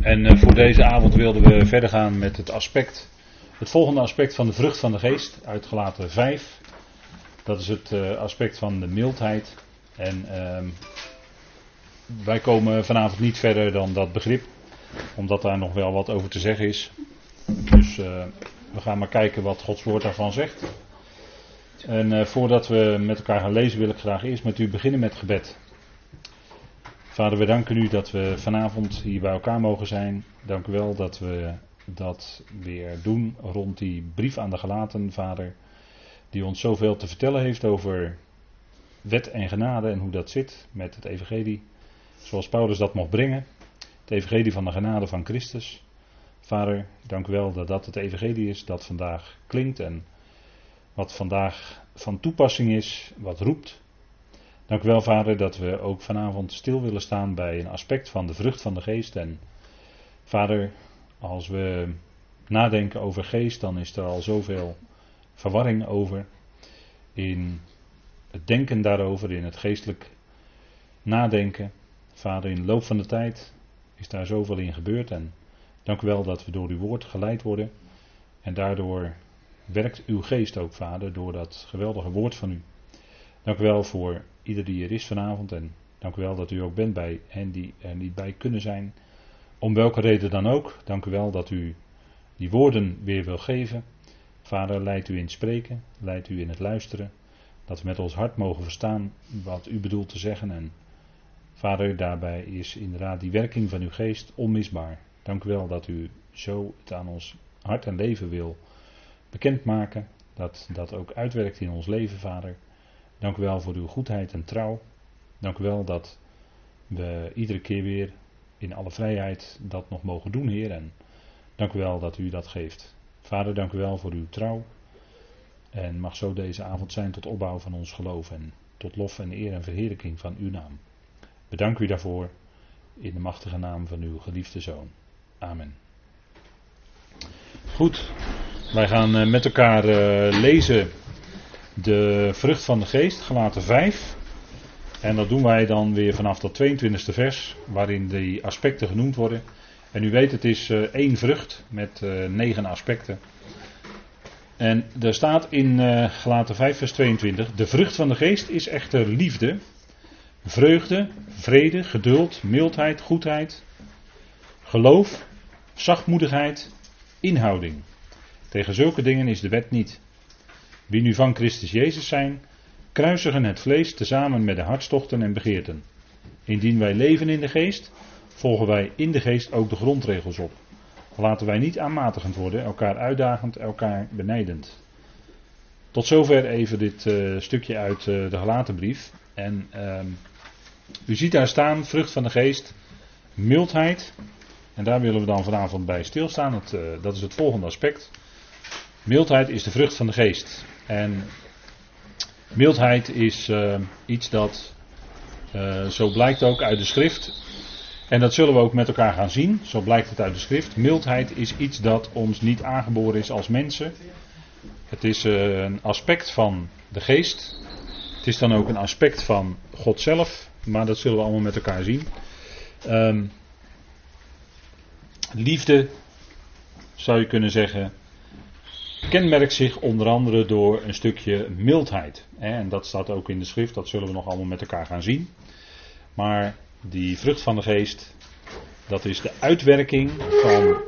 En eh, voor deze avond wilden we verder gaan met het aspect, het volgende aspect van de vrucht van de geest, uit gelaten 5. Dat is het eh, aspect van de mildheid. En ehm, wij komen vanavond niet verder dan dat begrip, omdat daar nog wel wat over te zeggen is. Dus eh, we gaan maar kijken wat Gods woord daarvan zegt. En voordat we met elkaar gaan lezen, wil ik graag eerst met u beginnen met gebed. Vader, we danken u dat we vanavond hier bij elkaar mogen zijn. Dank u wel dat we dat weer doen rond die brief aan de gelaten, Vader. Die ons zoveel te vertellen heeft over wet en genade en hoe dat zit met het evangelie. Zoals Paulus dat mocht brengen. Het evangelie van de genade van Christus. Vader, dank u wel dat dat het evangelie is dat vandaag klinkt en wat vandaag van toepassing is, wat roept. Dank u wel, Vader, dat we ook vanavond stil willen staan bij een aspect van de vrucht van de geest. En Vader, als we nadenken over geest, dan is er al zoveel verwarring over. In het denken daarover, in het geestelijk nadenken. Vader, in de loop van de tijd is daar zoveel in gebeurd. En dank u wel dat we door uw woord geleid worden. En daardoor werkt uw geest ook, Vader, door dat geweldige woord van u. Dank u wel voor ieder die er is vanavond. En dank u wel dat u ook bent bij hen die er niet bij kunnen zijn. Om welke reden dan ook. Dank u wel dat u die woorden weer wil geven. Vader, leidt u in het spreken, leidt u in het luisteren. Dat we met ons hart mogen verstaan wat u bedoelt te zeggen. En Vader, daarbij is inderdaad die werking van uw geest onmisbaar. Dank u wel dat u zo het aan ons hart en leven wil bekendmaken. Dat dat ook uitwerkt in ons leven, Vader. Dank u wel voor uw goedheid en trouw. Dank u wel dat we iedere keer weer in alle vrijheid dat nog mogen doen, Heer. En dank u wel dat u dat geeft. Vader, dank u wel voor uw trouw. En mag zo deze avond zijn tot opbouw van ons geloof en tot lof en eer en verheerlijking van uw naam. Bedank u daarvoor in de machtige naam van uw geliefde Zoon. Amen. Goed, wij gaan eh, met elkaar eh, lezen de vrucht van de geest, gelaten 5. En dat doen wij dan weer vanaf dat 22e vers, waarin die aspecten genoemd worden. En u weet, het is uh, één vrucht met uh, negen aspecten. En er staat in uh, gelaten 5 vers 22, de vrucht van de geest is echter liefde, vreugde, vrede, geduld, mildheid, goedheid, geloof, zachtmoedigheid, inhouding. Tegen zulke dingen is de wet niet. Wie nu van Christus Jezus zijn, kruisigen het vlees tezamen met de hartstochten en begeerten. Indien wij leven in de geest, volgen wij in de geest ook de grondregels op. Laten wij niet aanmatigend worden, elkaar uitdagend, elkaar benijdend. Tot zover even dit uh, stukje uit uh, de gelaten brief. En uh, u ziet daar staan, vrucht van de geest, mildheid. En daar willen we dan vanavond bij stilstaan. Uh, dat is het volgende aspect. Mildheid is de vrucht van de geest. En mildheid is uh, iets dat, uh, zo blijkt ook uit de schrift, en dat zullen we ook met elkaar gaan zien, zo blijkt het uit de schrift. Mildheid is iets dat ons niet aangeboren is als mensen. Het is uh, een aspect van de geest. Het is dan ook een aspect van God zelf, maar dat zullen we allemaal met elkaar zien. Um, liefde, zou je kunnen zeggen, kenmerkt zich onder andere door een stukje mildheid. En dat staat ook in de schrift, dat zullen we nog allemaal met elkaar gaan zien. Maar die vrucht van de geest, dat is de uitwerking van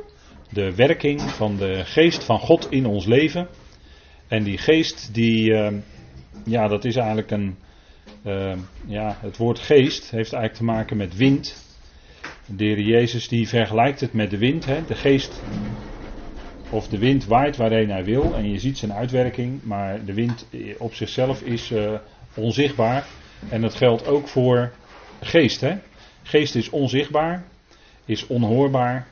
de werking van de geest van God in ons leven. En die geest, die, ehm, ja, dat is eigenlijk een, uh, ja, het woord geest heeft eigenlijk te maken met wind. De heer Jezus die vergelijkt het met de wind. Hè. De geest of de wind waait waarheen hij wil en je ziet zijn uitwerking, maar de wind op zichzelf is uh, onzichtbaar. En dat geldt ook voor geest. Hè? Geest is onzichtbaar, is onhoorbaar,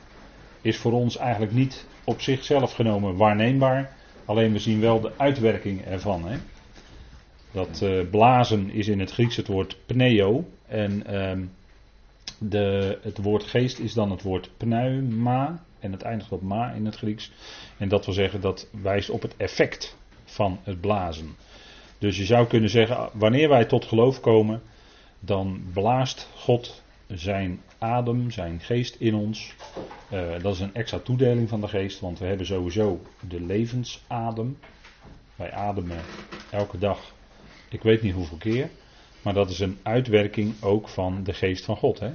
is voor ons eigenlijk niet op zichzelf genomen waarneembaar. Alleen we zien wel de uitwerking ervan. Hè? Dat uh, blazen is in het Grieks het woord pneo. En uh, de, het woord geest is dan het woord pneuma en het eindigt op ma in het Grieks. En dat wil zeggen dat wijst op het effect van het blazen. Dus je zou kunnen zeggen, wanneer wij tot geloof komen, dan blaast God zijn adem, zijn geest in ons. Uh, dat is een extra toedeling van de geest, want we hebben sowieso de levensadem. Wij ademen elke dag, ik weet niet hoeveel keer. Maar dat is een uitwerking ook van de geest van God. Hè?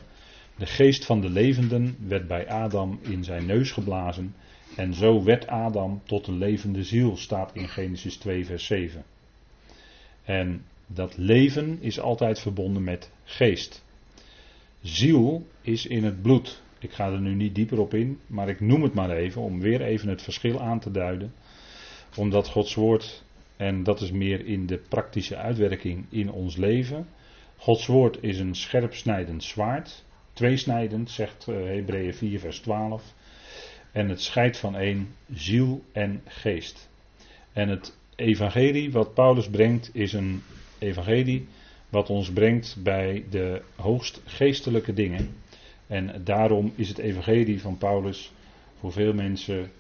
De geest van de levenden werd bij Adam in zijn neus geblazen. En zo werd Adam tot een levende ziel, staat in Genesis 2, vers 7. En dat leven is altijd verbonden met geest. Ziel is in het bloed. Ik ga er nu niet dieper op in, maar ik noem het maar even om weer even het verschil aan te duiden. Omdat Gods woord, en dat is meer in de praktische uitwerking in ons leven. Gods woord is een scherpsnijdend zwaard. Tweesnijdend, zegt eh, Hebreeën 4, vers 12. En het scheidt van één ziel en geest. En het evangelie wat Paulus brengt is een evangelie wat ons brengt bij de hoogst geestelijke dingen. En daarom is het evangelie van Paulus voor veel mensen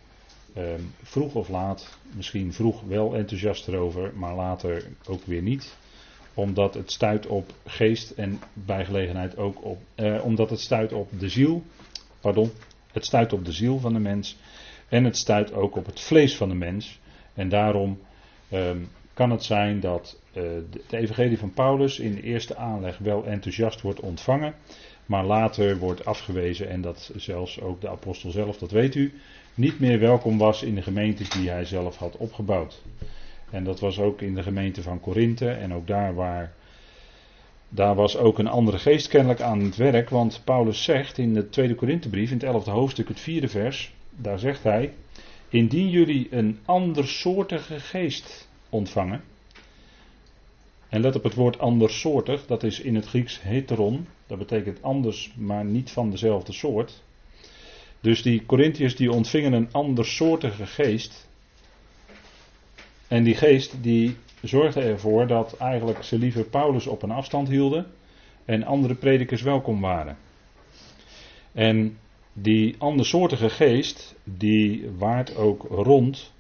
ehm, vroeg of laat, misschien vroeg wel enthousiast erover, maar later ook weer niet. Omdat het stuit op geest en bij gelegenheid ook op, eh, omdat het stuit op de ziel, pardon, het stuit op de ziel van de mens en het stuit ook op het vlees van de mens. En daarom ehm, kan het zijn dat de evangelie van Paulus in de eerste aanleg wel enthousiast wordt ontvangen, maar later wordt afgewezen en dat zelfs ook de apostel zelf, dat weet u, niet meer welkom was in de gemeentes die hij zelf had opgebouwd. En dat was ook in de gemeente van Korinthe. En ook daar waar daar was ook een andere geest kennelijk aan het werk, want Paulus zegt in de tweede Korinthebrief, in het 11e hoofdstuk, het vierde vers, daar zegt hij, indien jullie een andersoortige geest ontvangen, en let op het woord andersoortig, dat is in het Grieks heteron, dat betekent anders, maar niet van dezelfde soort. Dus die Corinthiërs die ontvingen een andersoortige geest, en die geest die zorgde ervoor dat eigenlijk ze liever Paulus op een afstand hielden en andere predikers welkom waren. En die andersoortige geest, die waart ook rond.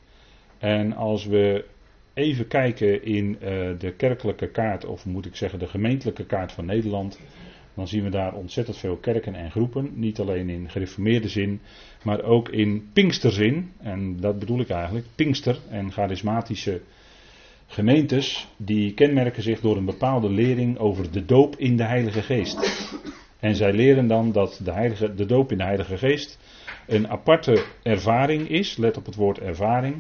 En als we even kijken in uh, de kerkelijke kaart, of moet ik zeggen de gemeentelijke kaart van Nederland, dan zien we daar ontzettend veel kerken en groepen. Niet alleen in gereformeerde zin, maar ook in Pinksterzin. En dat bedoel ik eigenlijk, Pinkster en charismatische gemeentes, die kenmerken zich door een bepaalde lering over de doop in de Heilige Geest. En zij leren dan dat de, heilige, de doop in de Heilige Geest een aparte ervaring is. Let op het woord ervaring,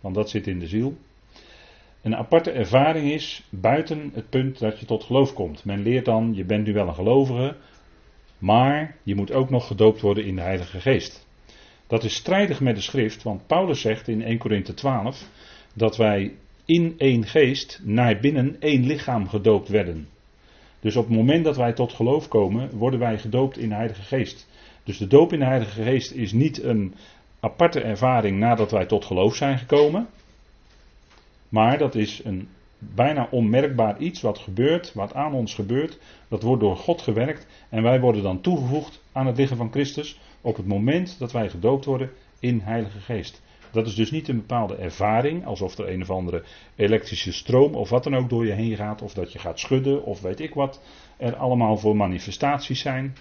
want dat zit in de ziel. Een aparte ervaring is buiten het punt dat je tot geloof komt. Men leert dan, je bent nu wel een gelovige, maar je moet ook nog gedoopt worden in de Heilige Geest. Dat is strijdig met de schrift, want Paulus zegt in 1 Korinthe 12 dat wij in één geest naar binnen één lichaam gedoopt werden. Dus op het moment dat wij tot geloof komen, worden wij gedoopt in de Heilige Geest. Dus de doop in de Heilige Geest is niet een aparte ervaring nadat wij tot geloof zijn gekomen. Maar dat is een bijna onmerkbaar iets wat gebeurt, wat aan ons gebeurt. Dat wordt door God gewerkt en wij worden dan toegevoegd aan het lichaam van Christus op het moment dat wij gedoopt worden in Heilige Geest. Dat is dus niet een bepaalde ervaring, alsof er een of andere elektrische stroom of wat dan ook door je heen gaat, of dat je gaat schudden of weet ik wat er allemaal voor manifestaties zijn.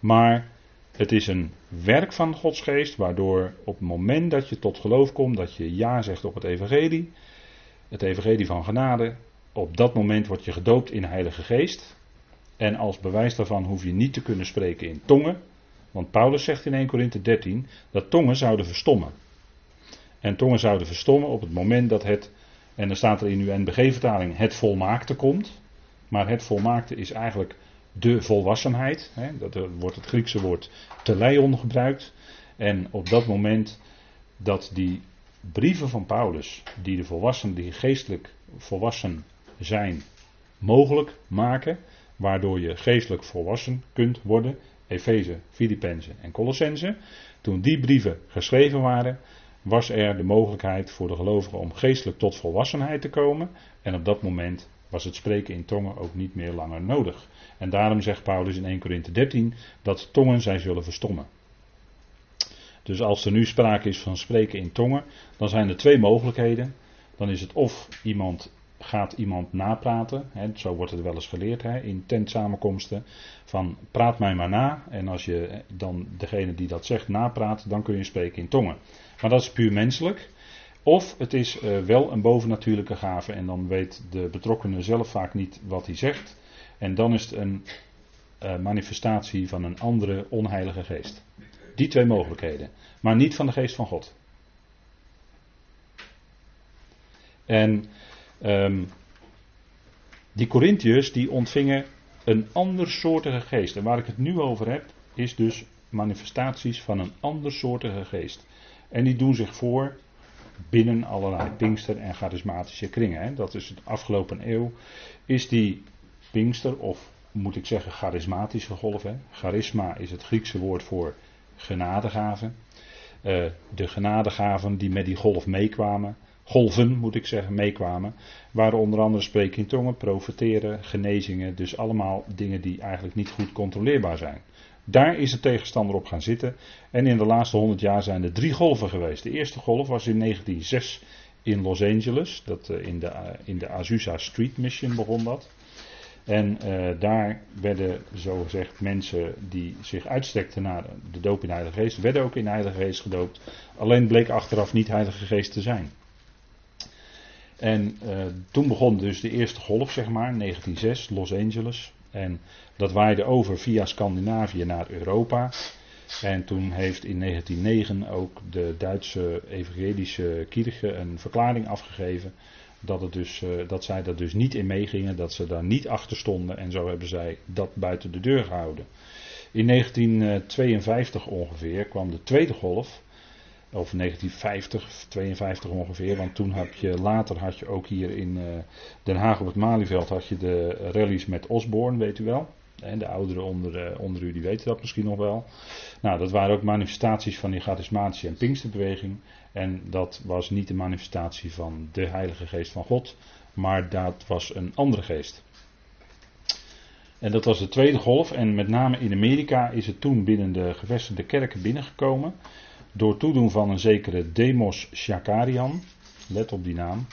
Maar het is een werk van Gods geest, waardoor op het moment dat je tot geloof komt, dat je ja zegt op het evangelie, het evangelie van genade, op dat moment word je gedoopt in Heilige Geest. En als bewijs daarvan hoef je niet te kunnen spreken in tongen, want Paulus zegt in 1 Korinthe 13 dat tongen zouden verstommen. En tongen zouden verstommen op het moment dat het, en dan staat er in uw NBG-vertaling, het volmaakte komt. Maar het volmaakte is eigenlijk de volwassenheid. Hè, dat wordt het Griekse woord teleion gebruikt. En op dat moment dat die brieven van Paulus, die de volwassenen, die geestelijk volwassen zijn, mogelijk maken, waardoor je geestelijk volwassen kunt worden, Efeze, Filippenzen en Colossense, toen die brieven geschreven waren, was er de mogelijkheid voor de gelovigen om geestelijk tot volwassenheid te komen. En op dat moment was het spreken in tongen ook niet meer langer nodig. En daarom zegt Paulus in 1 Corinthië 13 dat tongen zij zullen verstommen. Dus als er nu sprake is van spreken in tongen, dan zijn er twee mogelijkheden. Dan is het of iemand gaat iemand napraten. Hè, zo wordt het wel eens geleerd hè, in tentsamenkomsten. Van praat mij maar na. En als je dan degene die dat zegt napraat, dan kun je spreken in tongen. Maar dat is puur menselijk. Of het is uh, wel een bovennatuurlijke gave en dan weet de betrokkenen zelf vaak niet wat hij zegt. En dan is het een uh, manifestatie van een andere onheilige geest. Die twee mogelijkheden. Maar niet van de geest van God. En um, die Corinthiërs die ontvingen een andersoortige geest. En waar ik het nu over heb, is dus manifestaties van een andersoortige geest. En die doen zich voor binnen allerlei Pinkster- en charismatische kringen. Hè. Dat is het afgelopen eeuw. Is die Pinkster, of moet ik zeggen charismatische golf. Hè. Charisma is het Griekse woord voor genadegaven. Uh, de genadegaven die met die golf meekwamen golven, moet ik zeggen, meekwamen. Waren onder andere spreken in tongen, profeteren, genezingen. Dus allemaal dingen die eigenlijk niet goed controleerbaar zijn. Daar is de tegenstander op gaan zitten. En in de laatste honderd jaar zijn er drie golven geweest. De eerste golf was in 1906 in Los Angeles. Dat, uh, in, de, uh, in de Azusa Street Mission begon dat. En uh, daar werden zogezegd mensen die zich uitstrekten naar de doop in de Heilige Geest, werden ook in Heilige Geest gedoopt. Alleen bleek achteraf niet Heilige Geest te zijn. En toen begon dus de eerste golf, zeg maar, 1906, Los Angeles. En dat waaide over via Scandinavië naar Europa. En toen heeft in 1909 ook de Duitse evangelische kirche een verklaring afgegeven. Dat, het dus, uh, dat zij daar dus niet in meegingen, dat ze daar niet achter stonden. En zo hebben zij dat buiten de deur gehouden. In 1952 ongeveer kwam de tweede golf. Of 1950, 52 ongeveer. Want toen had je, later had je ook hier in uh, Den Haag op het Malieveld had je de rallies met Osborne, weet u wel. En de ouderen onder, uh, onder u die weten dat misschien nog wel. Nou, dat waren ook manifestaties van die charismatische en pinksterbeweging. En dat was niet de manifestatie van de Heilige Geest van God, maar dat was een andere geest. En dat was de tweede golf. En met name in Amerika is het toen binnen de gevestigde kerken binnengekomen door toedoen van een zekere Demos Shakarian. Let op die naam.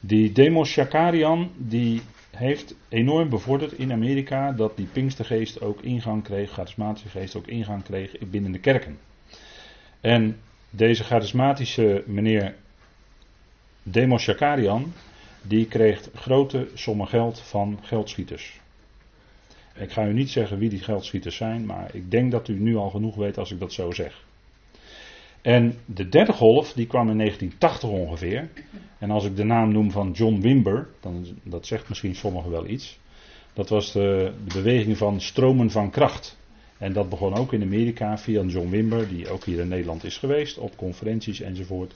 Die Demos Shakarian die heeft enorm bevorderd in Amerika dat die Pinkstergeest ook ingang kreeg, charismatische geest ook ingang kreeg binnen de kerken. En deze charismatische meneer Demos Shakarian, die kreeg grote sommen geld van geldschieters. Ik ga u niet zeggen wie die geldschieters zijn, maar ik denk dat u nu al genoeg weet als ik dat zo zeg. En de derde golf, die kwam in 1980 ongeveer. En als ik de naam noem van John Wimber, dan dat zegt misschien sommigen wel iets. Dat was de, beweging van stromen van kracht. En dat begon ook in Amerika via John Wimber, die ook hier in Nederland is geweest, op conferenties enzovoort.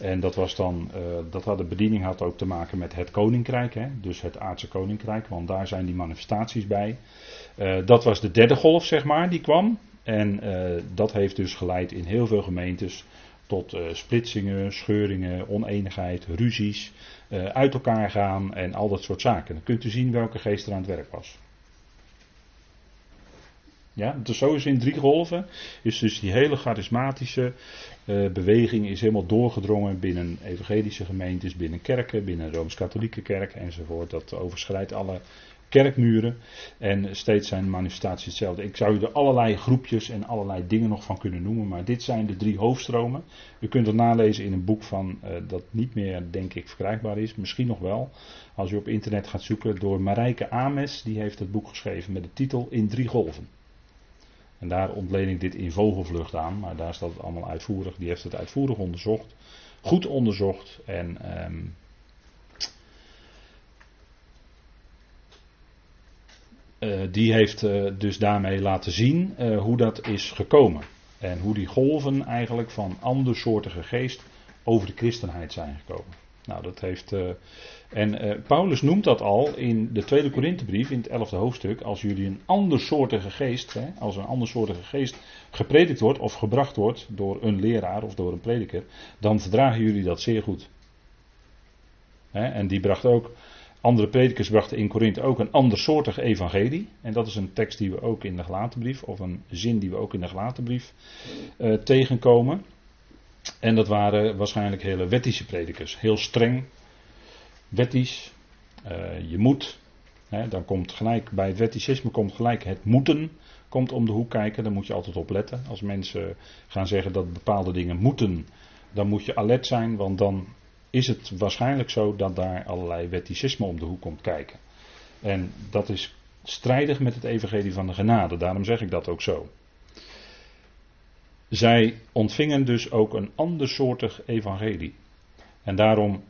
En dat was dan, uh, dat had de bediening had ook te maken met het koninkrijk, hè, dus het aardse koninkrijk, want daar zijn die manifestaties bij. Uh, dat was de derde golf, zeg maar, die kwam. En uh, dat heeft dus geleid in heel veel gemeentes tot uh, splitsingen, scheuringen, oneenigheid, ruzies, uh, uit elkaar gaan en al dat soort zaken. Dan kunt u zien welke geest er aan het werk was. Ja, dus zo is in drie golven, is dus die hele charismatische beweging is helemaal doorgedrongen binnen evangelische gemeentes, binnen kerken, binnen Rooms-Katholieke kerk enzovoort. Dat overschrijdt alle kerkmuren. En steeds zijn manifestaties hetzelfde. Ik zou u er allerlei groepjes en allerlei dingen nog van kunnen noemen. Maar dit zijn de drie hoofdstromen. U kunt het nalezen in een boek van uh, dat niet meer, denk ik, verkrijgbaar is. Misschien nog wel. Als u op internet gaat zoeken door Marijke Ames. Die heeft het boek geschreven met de titel In drie golven. En daar ontleen ik dit in vogelvlucht aan. Maar daar staat het allemaal uitvoerig. Die heeft het uitvoerig onderzocht. Goed onderzocht. En um, Uh, die heeft uh, dus daarmee laten zien uh, hoe dat is gekomen. En hoe die golven eigenlijk van andersoortige geest over de christenheid zijn gekomen. Nou, dat heeft. en Paulus noemt dat al in de tweede Korinthebrief, in het elfde hoofdstuk. Als jullie een andersoortige geest, hè, als een andersoortige geest gepredikt wordt of gebracht wordt door een leraar of door een prediker, dan verdragen jullie dat zeer goed. En die bracht ook andere predikers brachten in Korinthe ook een andersoortig evangelie. En dat is een tekst die we ook in de gelatenbrief, of een zin die we ook in de gelatenbrief uh, tegenkomen. En dat waren waarschijnlijk hele wettische predikers. Heel streng. wettisch, je moet. Hè, dan komt gelijk bij het wetticisme komt gelijk het moeten komt om de hoek kijken. Daar moet je altijd op letten. Als mensen gaan zeggen dat bepaalde dingen moeten, dan moet je alert zijn, want dan is het waarschijnlijk zo dat daar allerlei wetticisme om de hoek komt kijken. En dat is strijdig met het evangelie van de genade, daarom zeg ik dat ook zo. Zij ontvingen dus ook een andersoortig evangelie. En daarom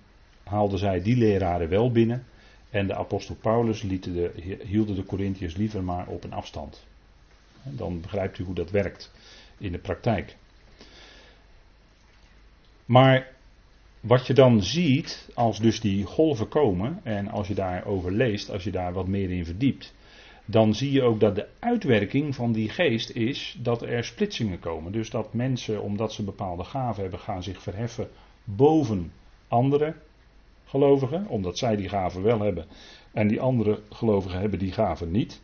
haalden zij die leraren wel binnen. En de apostel Paulus de, de Corinthiërs liever maar op een afstand. Dan begrijpt u hoe dat werkt in de praktijk. Maar wat je dan ziet, als dus die golven komen, en als je daarover leest, als je daar wat meer in verdiept, dan zie je ook dat de uitwerking van die geest is dat er splitsingen komen. Dus dat mensen, omdat ze bepaalde gaven hebben, gaan zich verheffen boven andere gelovigen, omdat zij die gaven wel hebben en die andere gelovigen hebben die gaven niet.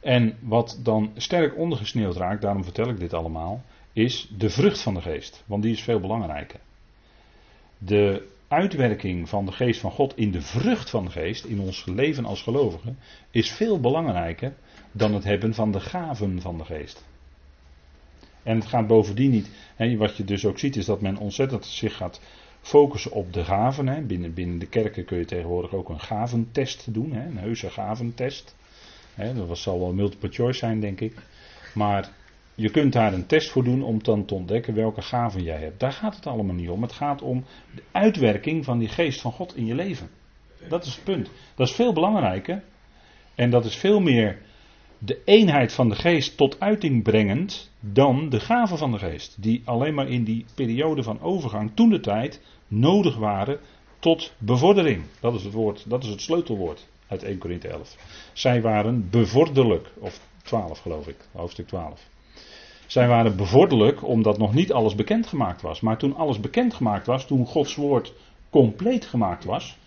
En wat dan sterk ondergesneeuwd raakt, daarom vertel ik dit allemaal, is de vrucht van de geest, want die is veel belangrijker. De uitwerking van de geest van God in de vrucht van de geest, in ons leven als gelovigen, is veel belangrijker dan het hebben van de gaven van de geest. En het gaat bovendien niet. Hè, wat je dus ook ziet, is dat men ontzettend zich gaat focussen op de gaven. Hè. Binnen, binnen de kerken kun je tegenwoordig ook een gaventest doen, hè, een heuse gaventest. Hè, dat zal wel multiple choice zijn, denk ik. Maar je kunt daar een test voor doen om dan te ontdekken welke gaven jij hebt. Daar gaat het allemaal niet om. Het gaat om de uitwerking van die geest van God in je leven. Dat is het punt. Dat is veel belangrijker. En dat is veel meer de eenheid van de geest tot uiting brengend dan de gaven van de geest. Die alleen maar in die periode van overgang, toen de tijd, nodig waren tot bevordering. Dat is het woord, dat is het sleutelwoord uit 1 Korinthe 11. Zij waren bevorderlijk, of 12 geloof ik, hoofdstuk 12. Zij waren bevorderlijk omdat nog niet alles bekendgemaakt was. Maar toen alles bekendgemaakt was, toen Gods woord compleet gemaakt was,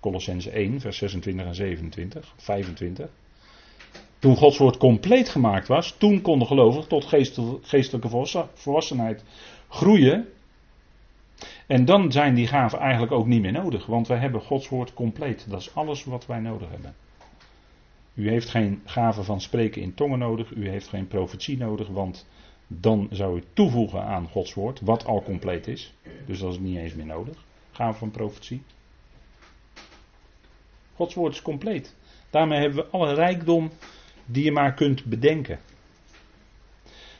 Colossense 1, vers 26 en 27, 25. Toen Gods woord compleet gemaakt was, toen konden gelovigen tot geestelijke volwassenheid groeien. En dan zijn die gaven eigenlijk ook niet meer nodig, want wij hebben Gods woord compleet. Dat is alles wat wij nodig hebben. U heeft geen gave van spreken in tongen nodig, u heeft geen profetie nodig, want dan zou u toevoegen aan Gods woord, wat al compleet is. Dus dat is niet eens meer nodig. Gave van profetie. Gods woord is compleet. Daarmee hebben we alle rijkdom die je maar kunt bedenken.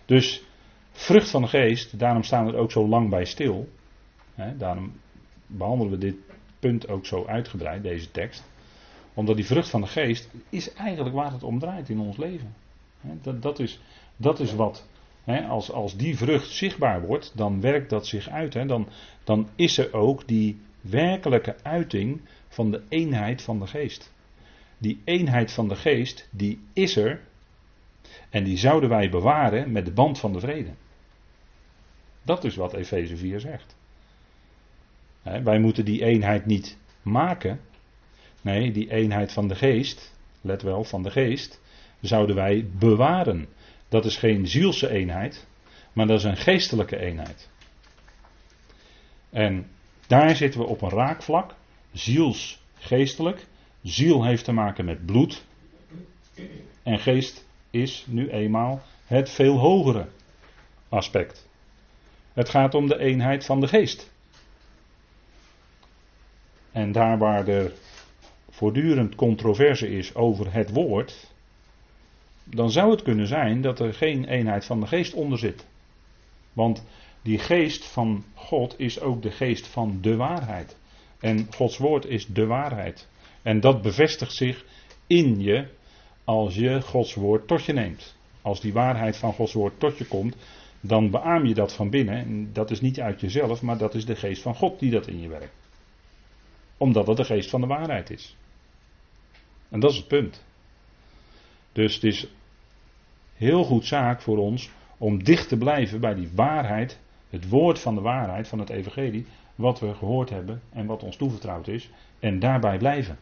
Dus vrucht van de geest, daarom staan we er ook zo lang bij stil. daarom behandelen we dit punt ook zo uitgebreid, deze tekst. Omdat die vrucht van de geest is eigenlijk waar het om draait in ons leven. dat, dat, is, dat is wat, als, als die vrucht zichtbaar wordt, dan werkt dat zich uit. dan, dan is er ook die werkelijke uiting van de eenheid van de geest. Die eenheid van de geest, die is er. En die zouden wij bewaren met de band van de vrede. Dat is wat Efeze 4 zegt. wij moeten die eenheid niet maken. Nee, die eenheid van de geest, let wel, van de geest, zouden wij bewaren. Dat is geen zielse eenheid, maar dat is een geestelijke eenheid. En daar zitten we op een raakvlak, ziels geestelijk. Ziel heeft te maken met bloed. En geest is nu eenmaal het veel hogere aspect. Het gaat om de eenheid van de geest. En daar waar er voortdurend controverse is over het woord, dan zou het kunnen zijn dat er geen eenheid van de geest onder zit. Want die geest van God is ook de geest van de waarheid. En Gods woord is de waarheid. En dat bevestigt zich in je als je Gods woord tot je neemt. Als die waarheid van Gods woord tot je komt, dan beaam je dat van binnen. En dat is niet uit jezelf, maar dat is de geest van God die dat in je werkt. Omdat dat de geest van de waarheid is. En dat is het punt. Dus het is heel goed zaak voor ons om dicht te blijven bij die waarheid, het woord van de waarheid van het evangelie, wat we gehoord hebben en wat ons toevertrouwd is, en daarbij blijven.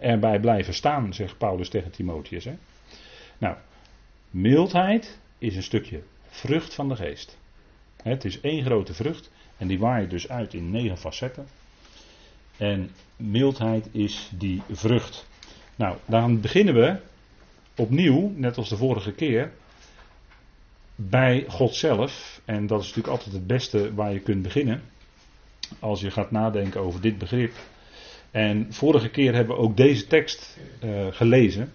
Erbij blijven staan, zegt Paulus tegen Timotheus. Nou, mildheid is een stukje vrucht van de geest. Het is één grote vrucht en die waait dus uit in negen facetten. En mildheid is die vrucht. Nou, dan beginnen we opnieuw, net als de vorige keer, bij God zelf. En dat is natuurlijk altijd het beste waar je kunt beginnen. Als je gaat nadenken over dit begrip. En vorige keer hebben we ook deze tekst uh, gelezen.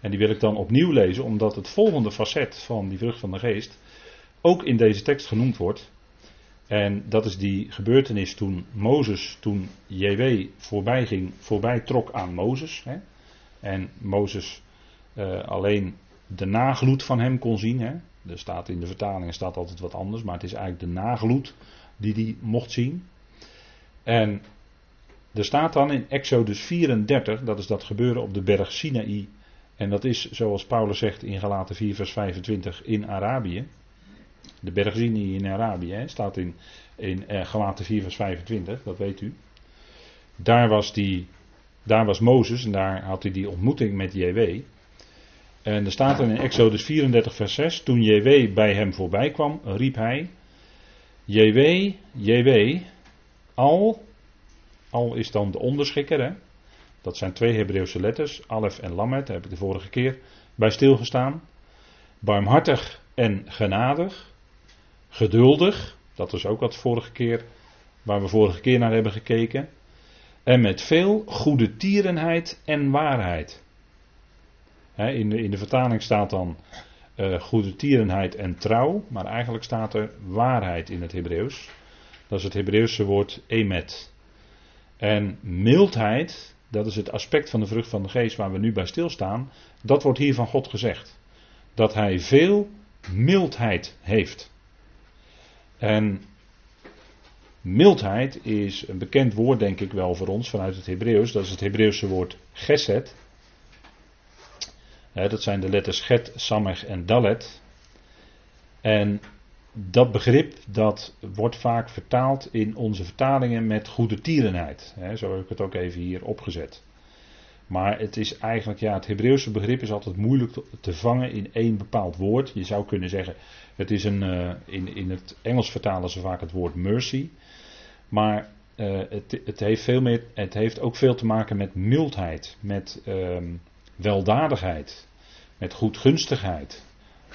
En die wil ik dan opnieuw lezen, omdat het volgende facet van die vrucht van de geest ook in deze tekst genoemd wordt. En dat is die gebeurtenis toen Mozes, toen JW voorbij ging, voorbij trok aan Mozes. Hè? En Mozes uh, alleen de nagloed van hem kon zien. Hè? Er staat in de vertaling staat altijd wat anders, maar het is eigenlijk de nagloed die hij mocht zien. En er staat dan in Exodus 34, dat is dat gebeuren op de berg Sinaï. En dat is, zoals Paulus zegt in Galaten 4, vers 25, in Arabië. De berg Sinaï in Arabië, hè, staat in, in eh, Galaten 4, vers 25, dat weet u. Daar was, die, daar was Mozes en daar had hij die ontmoeting met JW. En er staat in Exodus 34, vers 6: Toen JW bij hem voorbij kwam, riep hij: JW, JW, al, al is dan de onderschikker, hè? dat zijn twee Hebreeuwse letters, Alef en Lamet, daar heb ik de vorige keer bij stilgestaan. Barmhartig en genadig, geduldig, dat is ook wat vorige keer, waar we vorige keer naar hebben gekeken. En met veel goede tierenheid en waarheid in, de, in de vertaling staat dan uh, goede tierenheid en trouw, maar eigenlijk staat er waarheid in het Hebreeuws. Dat is het Hebreeuwse woord emet. En mildheid, dat is het aspect van de vrucht van de geest waar we nu bij stilstaan, dat wordt hier van God gezegd. Dat hij veel mildheid heeft. En mildheid is een bekend woord, denk ik wel, voor ons vanuit het Hebreeuws. Dat is het Hebreeuwse woord geset dat zijn de letters Get, Samech en Dalet. En dat begrip dat wordt vaak vertaald in onze vertalingen met goede tierenheid. zo heb ik het ook even hier opgezet. Maar het is eigenlijk, ja, het Hebreeuwse begrip is altijd moeilijk te vangen in één bepaald woord. Je zou kunnen zeggen, het is een, uh, in, in het Engels vertalen ze vaak het woord mercy. Maar uh, het, het, heeft veel meer, het heeft ook veel te maken met mildheid, met um, weldadigheid met goedgunstigheid.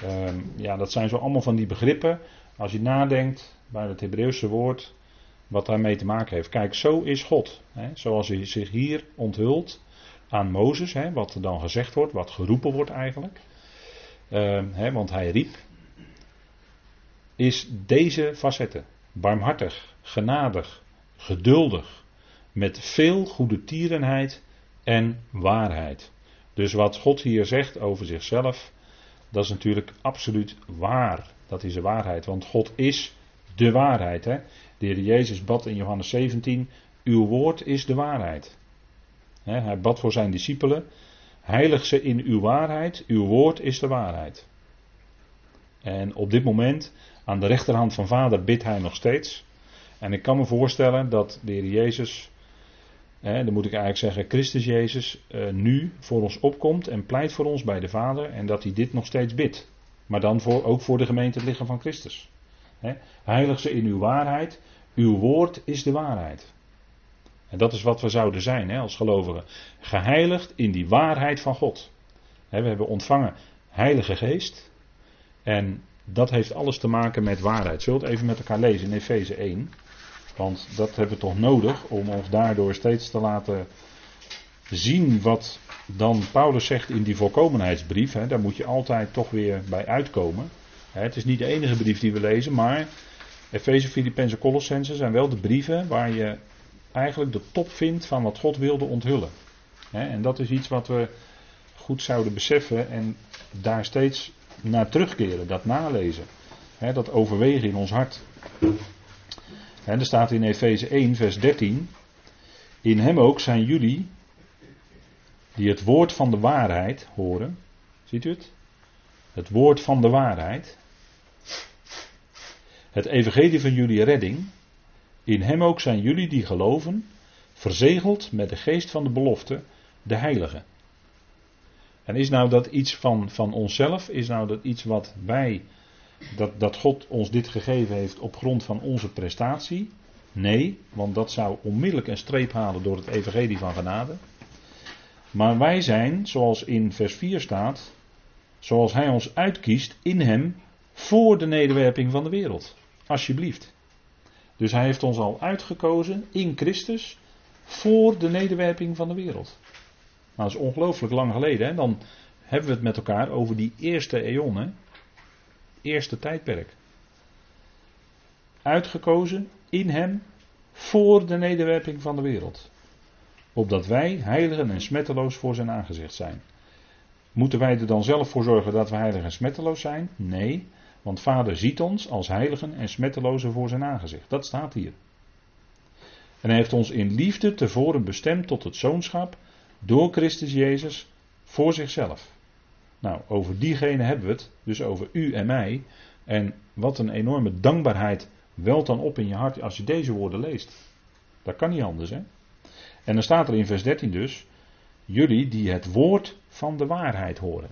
Um, ja, dat zijn zo allemaal van die begrippen. Als je nadenkt bij het Hebreeuwse woord, wat daarmee te maken heeft. Kijk, zo is God. Hè, zoals hij zich hier onthult aan Mozes, hè, wat er dan gezegd wordt, wat geroepen wordt eigenlijk. Um, hè, want hij riep, is deze facetten. Barmhartig, genadig, geduldig, met veel goede tierenheid en waarheid. Dus wat God hier zegt over zichzelf, dat is natuurlijk absoluut waar. Dat is de waarheid, want God is de waarheid. Hè? De heer Jezus bad in Johannes 17, uw woord is de waarheid. hij bad voor zijn discipelen, heilig ze in uw waarheid, uw woord is de waarheid. En op dit moment, aan de rechterhand van Vader, bidt hij nog steeds. En ik kan me voorstellen dat de heer Jezus dan moet ik eigenlijk zeggen, Christus Jezus uh, nu voor ons opkomt en pleit voor ons bij de Vader en dat hij dit nog steeds bidt. Maar dan voor, ook voor de gemeente het lichaam van Christus. heilig ze in uw waarheid, uw woord is de waarheid. En dat is wat we zouden zijn als gelovigen. Geheiligd in die waarheid van God. we hebben ontvangen Heilige Geest. En dat heeft alles te maken met waarheid. Zult even met elkaar lezen in Efeze 1. Want dat hebben we toch nodig om ons daardoor steeds te laten zien wat dan Paulus zegt in die volkomenheidsbrief. Hè, daar moet je altijd toch weer bij uitkomen. Het is niet de enige brief die we lezen, maar Efeze, Filippenzen, Colossense zijn wel de brieven waar je eigenlijk de top vindt van wat God wilde onthullen. En dat is iets wat we goed zouden beseffen en daar steeds naar terugkeren, dat nalezen. Dat overwegen in ons hart. En er staat in Efeze 1, vers 13. In hem ook zijn jullie, die het woord van de waarheid horen. Ziet u het? Het woord van de waarheid. Het evangelie van jullie redding. In hem ook zijn jullie die geloven, verzegeld met de geest van de belofte, de heilige. En is nou dat iets van, van onszelf? Is nou dat iets wat wij dat, dat God ons dit gegeven heeft op grond van onze prestatie? Nee, want dat zou onmiddellijk een streep halen door het evangelie van genade. Maar wij zijn, zoals in vers 4 staat, zoals hij ons uitkiest in hem voor de nederwerping van de wereld. Alsjeblieft. Dus hij heeft ons al uitgekozen in Christus voor de nederwerping van de wereld. Nou, dat is ongelooflijk lang geleden. Hè? Dan hebben we het met elkaar over die eerste eon, hè? Eerste tijdperk. Uitgekozen in hem voor de nederwerping van de wereld. Opdat wij heiligen en smetteloos voor zijn aangezicht zijn. Moeten wij er dan zelf voor zorgen dat we heilig en smetteloos zijn? Nee, want Vader ziet ons als heiligen en smettelozen voor zijn aangezicht. Dat staat hier. En hij heeft ons in liefde tevoren bestemd tot het zoonschap door Christus Jezus voor zichzelf. Nou, over diegene hebben we het, dus over u en mij. En wat een enorme dankbaarheid welt dan op in je hart als je deze woorden leest. Dat kan niet anders, hè? En dan staat er in vers 13 dus, jullie die het woord van de waarheid horen.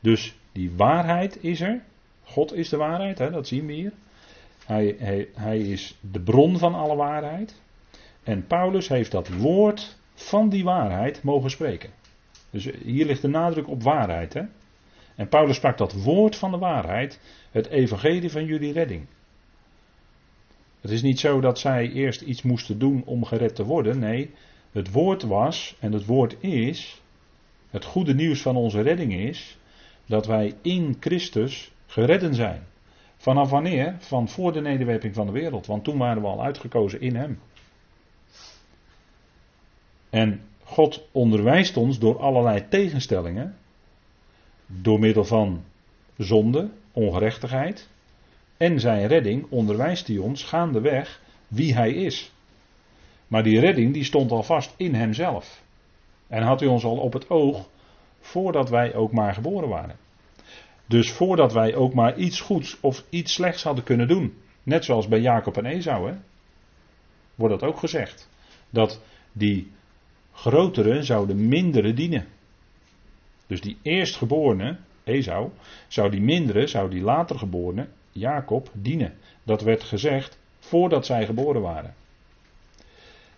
Dus die waarheid is er. God is de waarheid, hè, dat zien we hier. Hij, hij, hij is de bron van alle waarheid. En Paulus heeft dat woord van die waarheid mogen spreken. Dus hier ligt de nadruk op waarheid. Hè? En Paulus sprak dat woord van de waarheid, het evangelie van jullie redding. Het is niet zo dat zij eerst iets moesten doen om gered te worden. Nee, het woord was en het woord is, het goede nieuws van onze redding is, dat wij in Christus geredden zijn. Vanaf wanneer? Van voor de nederwerping van de wereld. Want toen waren we al uitgekozen in Hem. En God onderwijst ons door allerlei tegenstellingen. Door middel van zonde, ongerechtigheid. En zijn redding onderwijst hij ons gaandeweg wie hij is. Maar die redding die stond al vast in hemzelf. En had hij ons al op het oog voordat wij ook maar geboren waren. Dus voordat wij ook maar iets goeds of iets slechts hadden kunnen doen. Net zoals bij Jacob en Esau, hè, wordt dat ook gezegd. Dat die grotere zouden mindere dienen. Dus die eerstgeborene, Esau, zou die mindere, zou die later geborene, Jacob, dienen. Dat werd gezegd voordat zij geboren waren.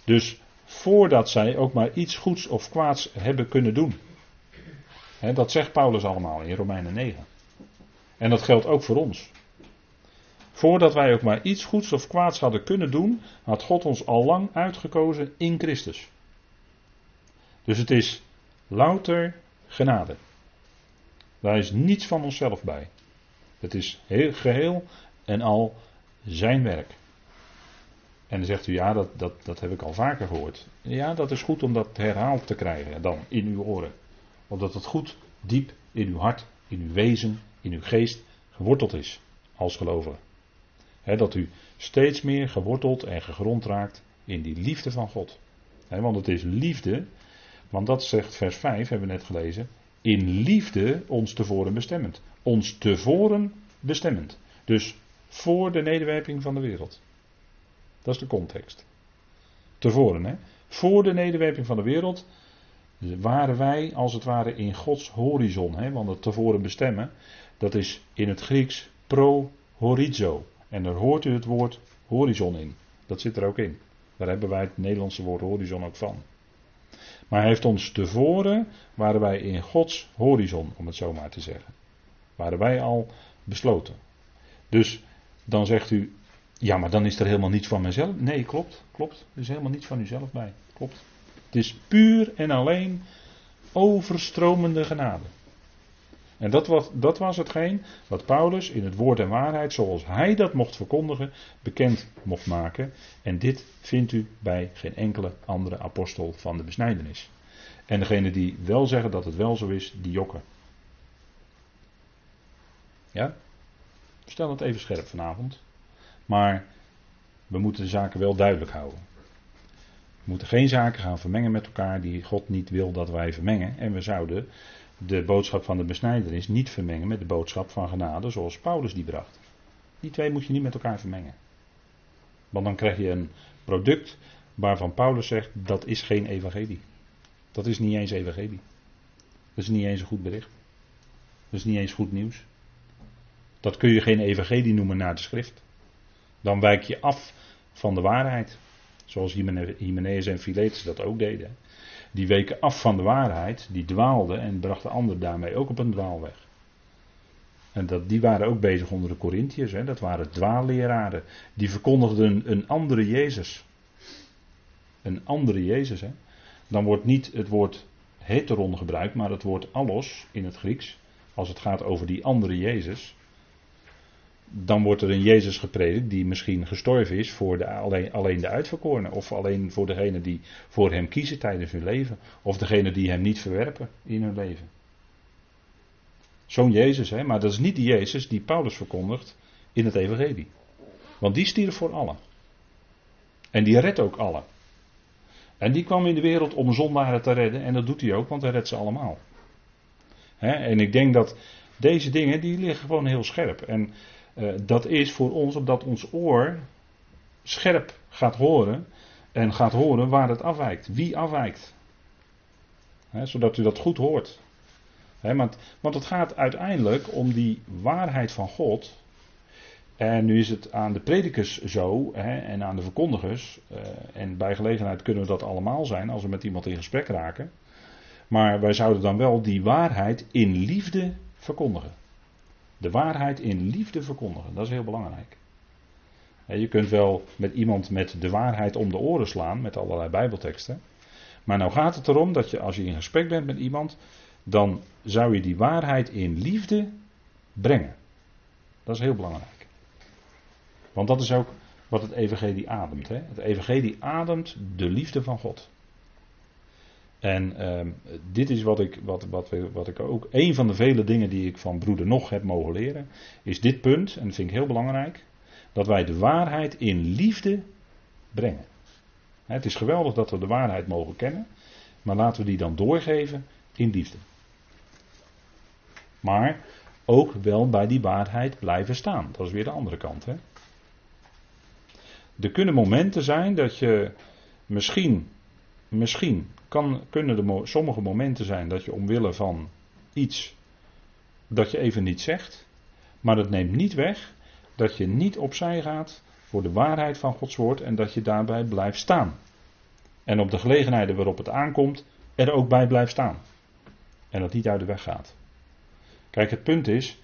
Dus voordat zij ook maar iets goeds of kwaads hebben kunnen doen. dat zegt Paulus allemaal in Romeinen 9. En dat geldt ook voor ons. Voordat wij ook maar iets goeds of kwaads hadden kunnen doen, had God ons al lang uitgekozen in Christus. Dus het is louter genade. Daar is niets van onszelf bij. Het is heel, geheel en al zijn werk. En dan zegt u, ja, dat, dat, dat heb ik al vaker gehoord. Ja, dat is goed om dat herhaald te krijgen dan in uw oren. Omdat het goed diep in uw hart, in uw wezen, in uw geest geworteld is als gelovige. dat u steeds meer geworteld en gegrond raakt in die liefde van God. want het is liefde, want dat zegt vers 5, hebben we net gelezen. In liefde ons tevoren bestemmend. Ons tevoren bestemmend. Dus voor de nederwerping van de wereld. Dat is de context. Tevoren, hè? Voor de nederwerping van de wereld waren wij als het ware in Gods horizon. Hè? Want het tevoren bestemmen, dat is in het Grieks pro-horizo. En daar hoort u het woord horizon in. Dat zit er ook in. Daar hebben wij het Nederlandse woord horizon ook van. Maar heeft ons tevoren, waren wij in Gods horizon, om het zo maar te zeggen. Waren wij al besloten. Dus dan zegt u, ja, maar dan is er helemaal niets van mezelf. Nee, klopt, klopt. Er is helemaal niets van uzelf bij. Klopt. Het is puur en alleen overstromende genade. En dat was, dat was hetgeen wat Paulus in het woord en waarheid, zoals hij dat mocht verkondigen, bekend mocht maken. En dit vindt u bij geen enkele andere apostel van de besnijdenis. En degene die wel zeggen dat het wel zo is, die jokken. Ja? Stel het even scherp vanavond. Maar we moeten de zaken wel duidelijk houden. We moeten geen zaken gaan vermengen met elkaar die God niet wil dat wij vermengen. En we zouden de boodschap van de besnijdenis niet vermengen met de boodschap van genade zoals Paulus die bracht. Die twee moet je niet met elkaar vermengen. Want dan krijg je een product waarvan Paulus zegt dat is geen evangelie. Dat is niet eens evangelie. Dat is niet eens een goed bericht. Dat is niet eens goed nieuws. Dat kun je geen evangelie noemen naar de schrift. Dan wijk je af van de waarheid. Zoals Hymenaeus en Philetus dat ook deden. Die weken af van de waarheid, die dwaalden en brachten anderen daarmee ook op een dwaalweg. En dat, die waren ook bezig onder de Corinthiërs. Dat waren dwaalleraren. Die verkondigden een andere Jezus. Een andere Jezus. Hè? Dan wordt niet het woord heteron gebruikt, maar het woord allos in het Grieks. Als het gaat over die andere Jezus. Dan wordt er een Jezus gepredikt die misschien gestorven is voor de, alleen, alleen de uitverkorenen. Of alleen voor degenen die voor hem kiezen tijdens hun leven. Of degenen die hem niet verwerpen in hun leven. Zo'n Jezus, hè? maar dat is niet die Jezus die Paulus verkondigt in het Evangelie. Want die stierf voor allen. En die redt ook allen. En die kwam in de wereld om zondaren te redden. En dat doet hij ook, want hij redt ze allemaal. en ik denk dat deze dingen, die liggen gewoon heel scherp. En uh, dat is voor ons, omdat ons oor scherp gaat horen. En gaat horen waar het afwijkt. Wie afwijkt. zodat u dat goed hoort want, want het gaat uiteindelijk om die waarheid van God. En nu is het aan de predikers zo en aan de verkondigers. Uh, en bij gelegenheid kunnen we dat allemaal zijn als we met iemand in gesprek raken. Maar wij zouden dan wel die waarheid in liefde verkondigen. De waarheid in liefde verkondigen, dat is heel belangrijk. Je kunt wel met iemand met de waarheid om de oren slaan, met allerlei Bijbelteksten. Maar nou gaat het erom dat je als je in gesprek bent met iemand, dan zou je die waarheid in liefde brengen. Dat is heel belangrijk. Want dat is ook wat het evangelie ademt. Hè? Het evangelie ademt de liefde van God. En uh, dit is wat ik, wat, wat, wat ik ook, een van de vele dingen die ik van broeder nog heb mogen leren, is dit punt, en dat vind ik heel belangrijk, dat wij de waarheid in liefde brengen. Het is geweldig dat we de waarheid mogen kennen, maar laten we die dan doorgeven in liefde. Maar ook wel bij die waarheid blijven staan. Dat is weer de andere kant. Hè? Er kunnen momenten zijn dat je misschien, misschien kan, kunnen er sommige momenten zijn dat je omwille van iets, dat je even niet zegt. Maar dat neemt niet weg dat je niet opzij gaat voor de waarheid van Gods woord en dat je daarbij blijft staan. En op de gelegenheden waarop het aankomt, er ook bij blijft staan. En dat niet uit de weg gaat. Kijk, het punt is,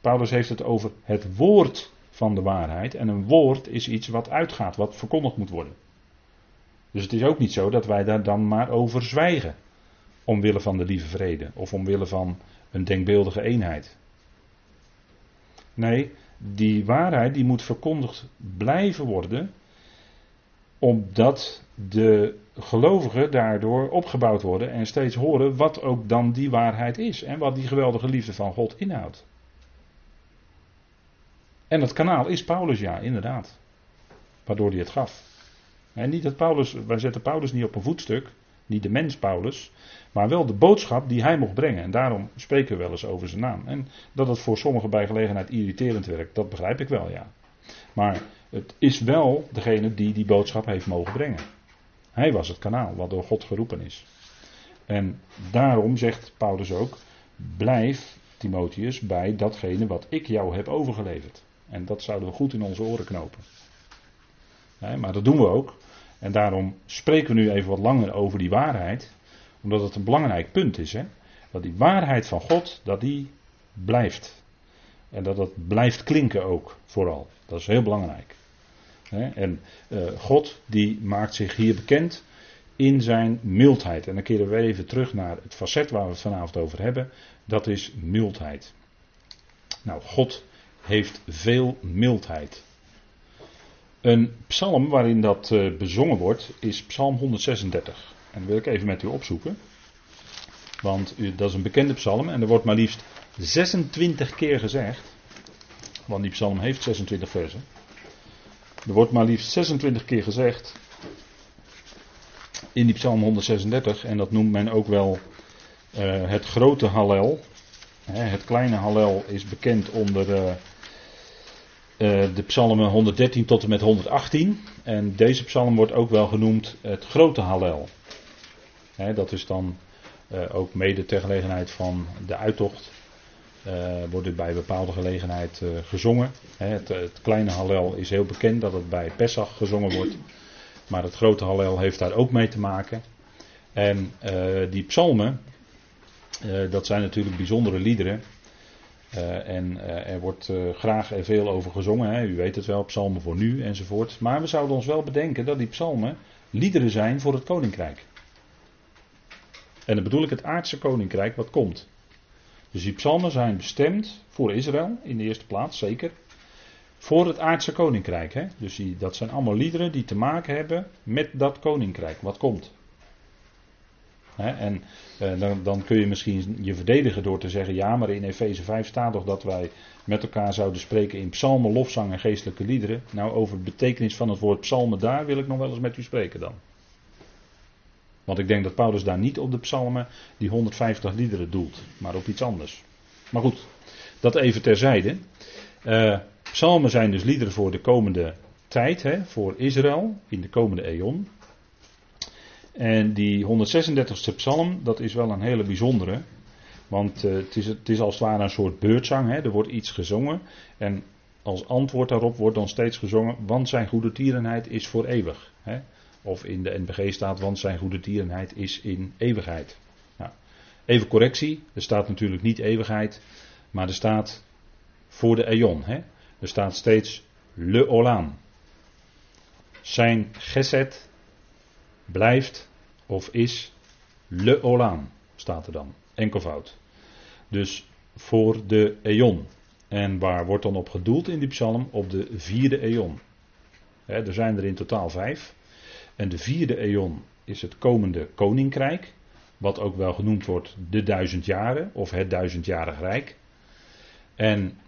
Paulus heeft het over het woord van de waarheid. En een woord is iets wat uitgaat, wat verkondigd moet worden. Dus het is ook niet zo dat wij daar dan maar over zwijgen. Omwille van de lieve vrede. Of omwille van een denkbeeldige eenheid. Nee, die waarheid die moet verkondigd blijven worden. Omdat de gelovigen daardoor opgebouwd worden en steeds horen wat ook dan die waarheid is en wat die geweldige liefde van God inhoudt. En dat kanaal is Paulus, ja, inderdaad. Waardoor hij het gaf. Niet dat Paulus, wij zetten Paulus niet op een voetstuk, niet de mens Paulus, maar wel de boodschap die hij mocht brengen. En daarom spreken we wel eens over zijn naam. En dat het voor sommigen bij gelegenheid irriterend werkt, dat begrijp ik wel, ja. Maar het is wel degene die die boodschap heeft mogen brengen. Hij was het kanaal wat door God geroepen is. En daarom zegt Paulus ook: blijf, Timotheus, bij datgene wat ik jou heb overgeleverd. En dat zouden we goed in onze oren knopen. maar dat doen we ook. En daarom spreken we nu even wat langer over die waarheid. Omdat het een belangrijk punt is. Hè? Dat die waarheid van God, dat die blijft. En dat het blijft klinken ook, vooral. Dat is heel belangrijk. En uh, God die maakt zich hier bekend in zijn mildheid. En dan keren we even terug naar het facet waar we het vanavond over hebben. Dat is mildheid. Nou, God heeft veel mildheid. Een psalm waarin dat uh, bezongen wordt is Psalm 136. En dat wil ik even met u opzoeken. Want dat is een bekende psalm en er wordt maar liefst 26 keer gezegd. Want die psalm heeft 26 versen. Er wordt maar liefst 26 keer gezegd in die Psalm 136 en dat noemt men ook wel uh, het grote Hallel. het kleine Hallel is bekend onder de psalmen 113 tot en met 118. En deze psalm wordt ook wel genoemd het grote Hallel. dat is dan ook mede ter gelegenheid van de uittocht uh, wordt bij bepaalde gelegenheid gezongen. het, het, kleine Hallel is heel bekend dat het bij Pesach gezongen wordt. Maar het grote Hallel heeft daar ook mee te maken. En die psalmen, dat zijn natuurlijk bijzondere liederen. Uh, en er wordt graag en veel over gezongen. Hè. U weet het wel, psalmen voor nu enzovoort. Maar we zouden ons wel bedenken dat die psalmen liederen zijn voor het koninkrijk. En dan bedoel ik het aardse koninkrijk wat komt. Dus die psalmen zijn bestemd voor Israël in de eerste plaats, zeker. Voor het aardse koninkrijk. Hè? Dus die, dat zijn allemaal liederen die te maken hebben met dat koninkrijk wat komt. En eh, dan, kun je misschien je verdedigen door te zeggen: ja, maar in Efeze 5 staat toch dat wij met elkaar zouden spreken in psalmen, lofzang en geestelijke liederen. Nou, over de betekenis van het woord psalmen, daar wil ik nog wel eens met u spreken dan. Want ik denk dat Paulus daar niet op de psalmen die 150 liederen doelt, maar op iets anders. Maar goed, dat even terzijde. Uh, psalmen zijn dus liederen voor de komende tijd, hè, voor Israël in de komende eon. En die 136e psalm, dat is wel een hele bijzondere. Want uh, het, is, het is als het ware een soort beurtzang. Hè. Er wordt iets gezongen. En als antwoord daarop wordt dan steeds gezongen. Want zijn goede tierenheid is voor eeuwig. Hè. Of in de NBG staat, want zijn goede tierenheid is in eeuwigheid. Nou, even correctie, er staat natuurlijk niet eeuwigheid, maar er staat voor de eon. Hè? Er staat steeds le olam. Zijn geset blijft of is le olam, staat er dan. Enkelvoud. Dus voor de eon. En waar wordt dan op gedoeld in die psalm? Op de vierde eon. er zijn er in totaal vijf. En de vierde eon is het komende koninkrijk, wat ook wel genoemd wordt de duizend jaren of het duizendjarig rijk. En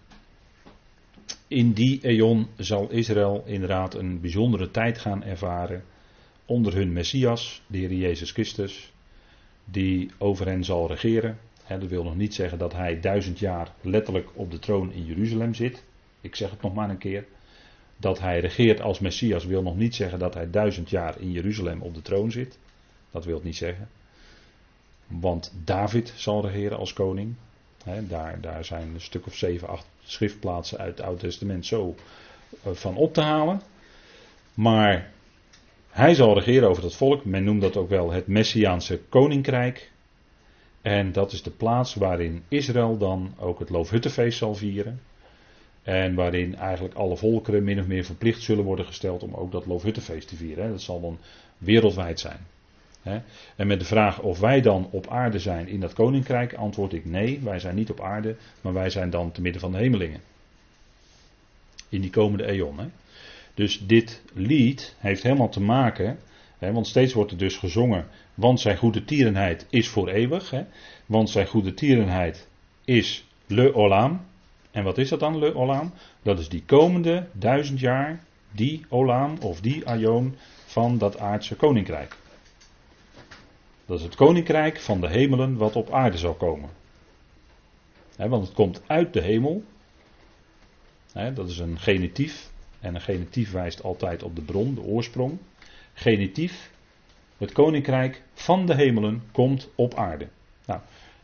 in die eon zal Israël inderdaad een bijzondere tijd gaan ervaren onder hun Messias, de Heer Jezus Christus, die over hen zal regeren. dat wil nog niet zeggen dat hij duizend jaar letterlijk op de troon in Jeruzalem zit. Ik zeg het nog maar een keer dat hij regeert als Messias wil nog niet zeggen dat hij duizend jaar in Jeruzalem op de troon zit. Dat wil het niet zeggen. Want David zal regeren als koning. daar, daar zijn een stuk of zeven, acht schriftplaatsen uit het Oude Testament zo eh, van op te halen. Maar hij zal regeren over het volk. Men noemt dat ook wel het Messiaanse koninkrijk. En dat is de plaats waarin Israël dan ook het Loofhuttenfeest zal vieren. En waarin eigenlijk alle volkeren min of meer verplicht zullen worden gesteld om ook dat Loofhuttenfeest te vieren. Dat zal dan wereldwijd zijn. En met de vraag of wij dan op aarde zijn in dat koninkrijk, antwoord ik nee, wij zijn niet op aarde, maar wij zijn dan te midden van de hemelingen. In die komende eon. Dus dit lied heeft helemaal te maken, want steeds wordt er dus gezongen, want zijn goede tierenheid is voor eeuwig. Want zijn goede tierenheid is le olam, en wat is dat dan, le olam? Dat is die komende duizend jaar, die olam of die aion van dat aardse koninkrijk. Dat is het koninkrijk van de hemelen wat op aarde zal komen. want het komt uit de hemel. dat is een genitief. En een genitief wijst altijd op de bron, de oorsprong. Genitief. Het koninkrijk van de hemelen komt op aarde. Nou,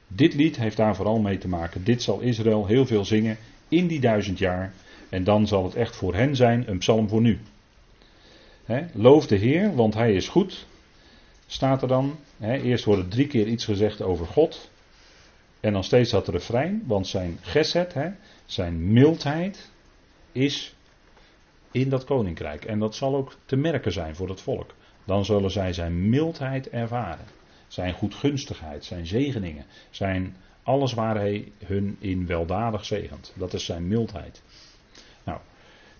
dit lied heeft daar vooral mee te maken. Dit zal Israël heel veel zingen in die duizend jaar. En dan zal het echt voor hen zijn een psalm voor nu. loof de Heer, want Hij is goed. Staat er dan. eerst wordt er drie keer iets gezegd over God. En dan steeds dat refrein, want zijn geset, zijn mildheid, is in dat koninkrijk. En dat zal ook te merken zijn voor het volk. Dan zullen zij zijn mildheid ervaren. Zijn goedgunstigheid, zijn zegeningen, zijn alles waar hij hun in weldadig zegent. Dat is zijn mildheid. Nou,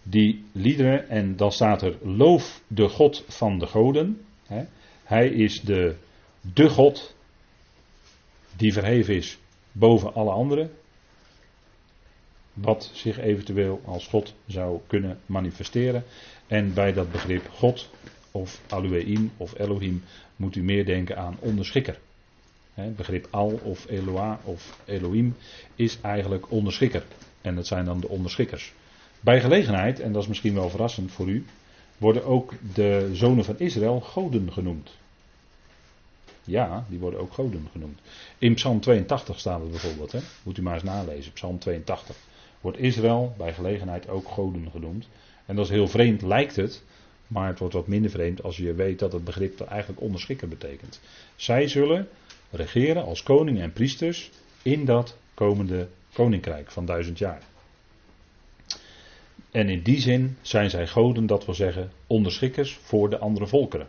die liederen, en dan staat er: Loof de God van de goden. Hè. Hij is de, de God die verheven is boven alle anderen. Wat zich eventueel als God zou kunnen manifesteren. En bij dat begrip God of Alueim of Elohim moet u meer denken aan onderschikker. Het begrip Al of Eloa of Elohim is eigenlijk onderschikker. En dat zijn dan de onderschikkers. Bij gelegenheid, en dat is misschien wel verrassend voor u, worden ook de zonen van Israël goden genoemd. Ja, die worden ook goden genoemd. In Psalm 82 staat het bijvoorbeeld, hè? moet u maar eens nalezen. Psalm 82 wordt Israël bij gelegenheid ook goden genoemd. En dat is heel vreemd, lijkt het, Maar het wordt wat minder vreemd als je weet dat het begrip eigenlijk onderschikken betekent. Zij zullen regeren als koning en priesters in dat komende koninkrijk van duizend jaar. En in die zin zijn zij goden, dat wil zeggen onderschikkers voor de andere volkeren.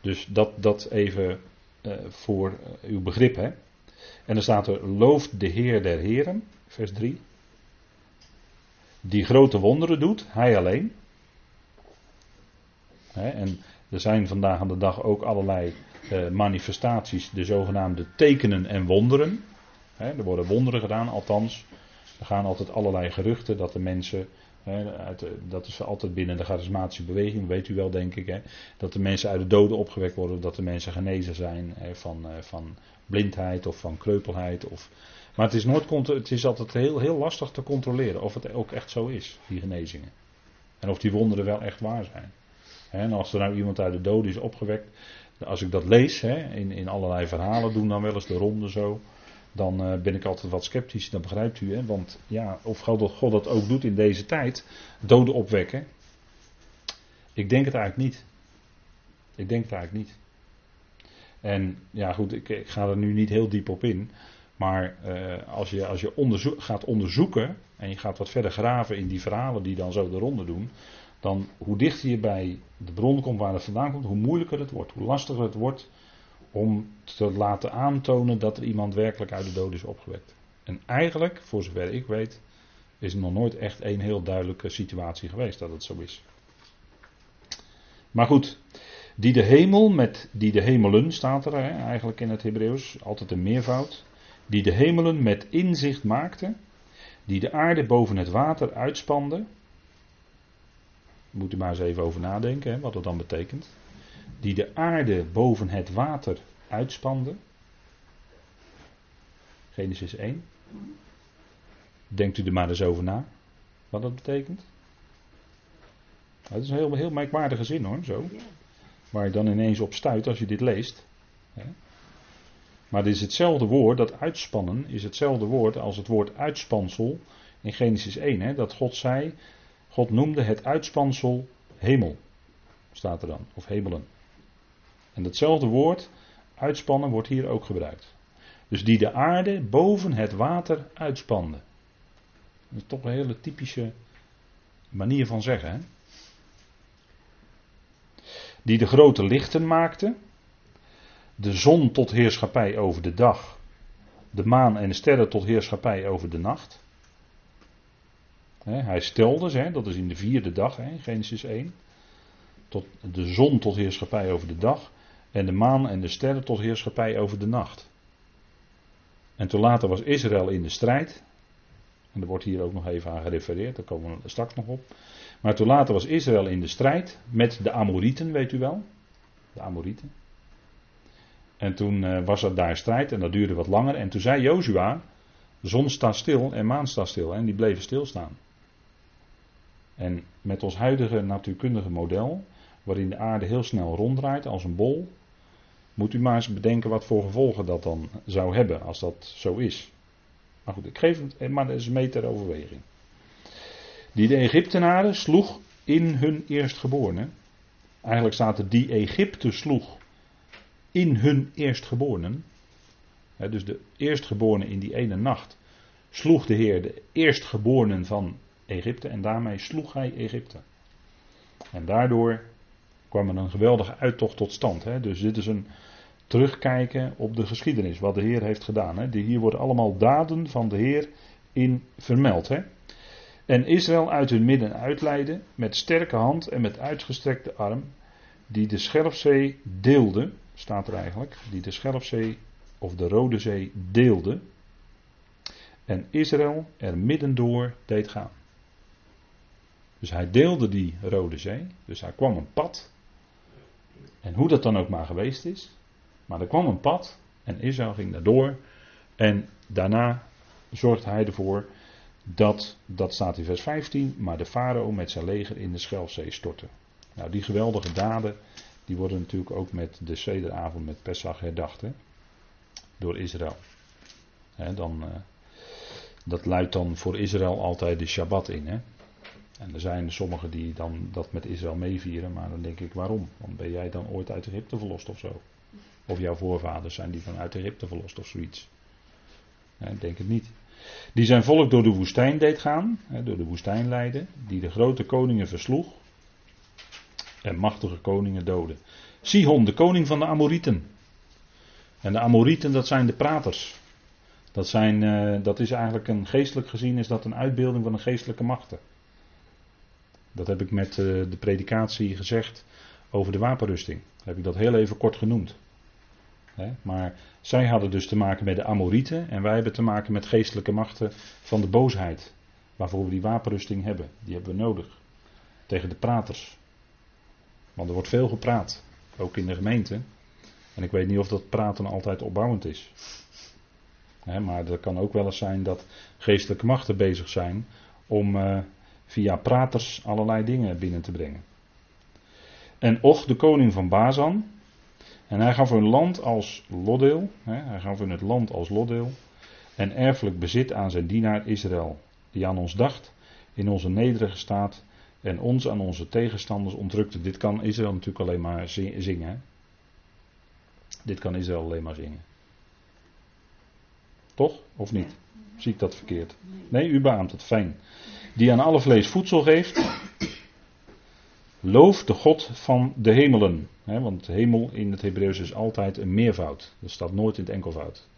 Dus dat, dat even uh, voor uh, uw begrip. Hè. En dan staat er: Looft de Heer der Heren, vers 3. Die grote wonderen doet, hij alleen. En er zijn vandaag aan de dag ook allerlei uh, manifestaties, de zogenaamde tekenen en wonderen. Er worden wonderen gedaan, althans. Er gaan altijd allerlei geruchten dat de mensen dat is altijd binnen de charismatische beweging, weet u wel, denk ik. Dat de mensen uit de doden opgewekt worden, dat de mensen genezen zijn van, eh, van blindheid of van kreupelheid. Of, maar het is, nooit, het is altijd heel, heel lastig te controleren of het ook echt zo is, die genezingen. En of die wonderen wel echt waar zijn. en als er nou iemand uit de doden is opgewekt, als ik dat lees hè, in, in allerlei verhalen, doen dan wel eens de ronde zo dan uh, ben ik altijd wat sceptisch, dat begrijpt u. Hè? Want ja, of God, God dat ook doet in deze tijd, doden opwekken. Ik denk het eigenlijk niet. Ik denk het eigenlijk niet. En ja, goed, ik, ik ga er nu niet heel diep op in. Maar uh, als je, als je gaat onderzoeken en je gaat wat verder graven in die verhalen die dan zo de ronde doen, dan hoe dichter je bij de bron komt waar het vandaan komt, hoe moeilijker het wordt, hoe lastiger het wordt om te laten aantonen dat er iemand werkelijk uit de dood is opgewekt. En eigenlijk, voor zover ik weet, is er nog nooit echt een heel duidelijke situatie geweest dat het zo is. Maar goed, die de hemel met die de hemelen staat er hè, eigenlijk in het Hebreeuws, altijd een meervoud. Die de hemelen met inzicht maakte, die de aarde boven het water uitspande. Moet u maar eens even over nadenken hè, wat dat dan betekent die de aarde boven het water uitspande. Genesis 1. Denkt u er maar eens over na, wat dat betekent. Nou, dat is een heel, heel merkwaardige zin hoor, zo. Waar je dan ineens op stuit als je dit leest. Maar dit is hetzelfde woord, dat uitspannen is hetzelfde woord als het woord uitspansel in Genesis 1. Hè, dat God zei, God noemde het uitspansel hemel, staat er dan, of hemelen. En datzelfde woord, uitspannen, wordt hier ook gebruikt. Dus die de aarde boven het water uitspande. Dat is toch een hele typische manier van zeggen. Hè? Die de grote lichten maakte. De zon tot heerschappij over de dag. De maan en de sterren tot heerschappij over de nacht. hij stelde ze, dat is in de vierde dag, Genesis 1. Tot de zon tot heerschappij over de dag en de maan en de sterren tot heerschappij over de nacht. En toen later was Israël in de strijd. En er wordt hier ook nog even aan gerefereerd, daar komen we straks nog op. Maar toen later was Israël in de strijd met de Amorieten, weet u wel? De Amorieten. En toen uh, was er daar strijd en dat duurde wat langer. En toen zei Jozua, zon staat stil en maan staat stil. En die bleven stilstaan. En met ons huidige natuurkundige model, waarin de aarde heel snel ronddraait als een bol, moet u maar eens bedenken wat voor gevolgen dat dan zou hebben als dat zo is. Maar goed, ik geef het, maar dat is mee ter overweging. Die de Egyptenaren sloeg in hun eerstgeborene. Eigenlijk staat er die Egypte sloeg in hun eerstgeborenen. dus de eerstgeborene in die ene nacht sloeg de Heer de eerstgeborenen van Egypte en daarmee sloeg hij Egypte. En daardoor kwam er een geweldige uittocht tot stand. Dus dit is een terugkijken op de geschiedenis, wat de Heer heeft gedaan. Hè? Hier worden allemaal daden van de Heer in vermeld. En Israël uit hun midden uitleiden met sterke hand en met uitgestrekte arm, die de Schelfzee deelde, staat er eigenlijk, die de Schelfzee of de Rode Zee deelde. En Israël er middendoor deed gaan. Dus hij deelde die Rode Zee, dus hij kwam een pad en hoe dat dan ook maar geweest is. Maar er kwam een pad en Israël ging daardoor. En daarna zorgde hij ervoor dat, dat staat in vers 15, maar de farao met zijn leger in de Schelfzee stortte. Nou, die geweldige daden, die worden natuurlijk ook met de Sederavond met Pesach herdacht, hè, door Israël. dan, uh, dat luidt dan voor Israël altijd de Shabbat in. Hè. En er zijn sommigen die dan dat met Israël meevieren, maar dan denk ik waarom? Want ben jij dan ooit uit Egypte verlost of zo? Of jouw voorvaders zijn die vanuit Egypte verlost of zoiets? Ik denk het niet. Die zijn volk door de woestijn deed gaan, door de woestijn leiden, die de grote koningen versloeg en machtige koningen doodde. Sihon, de koning van de Amorieten. En de Amorieten, dat zijn de praters. Dat, zijn, uh, dat is eigenlijk een geestelijk gezien is dat een uitbeelding van een geestelijke machten. Dat heb ik met uh, de predikatie gezegd over de wapenrusting. heb ik dat heel even kort genoemd. maar zij hadden dus te maken met de Amorieten en wij hebben te maken met geestelijke machten van de boosheid. Waarvoor we die wapenrusting hebben. Die hebben we nodig. Tegen de praters. Want er wordt veel gepraat. Ook in de gemeente. En ik weet niet of dat praten altijd opbouwend is. maar er kan ook wel eens zijn dat geestelijke machten bezig zijn om uh, via praters allerlei dingen binnen te brengen. En Och, de koning van Bazan. En hij gaf hun land als loddeel. hij gaf hun het land als loddeel. En erfelijk bezit aan zijn dienaar Israël. Die aan ons dacht in onze nederige staat. En ons aan onze tegenstanders ontrukte. Dit kan Israël natuurlijk alleen maar zingen. Dit kan Israël alleen maar zingen. Toch? Of niet? Zie ik dat verkeerd? Nee, u beaamt het. Fijn. Die aan alle vlees voedsel geeft. Loof de God van de hemelen. want hemel in het Hebreeuws is altijd een meervoud. Dat staat nooit in het enkelvoud.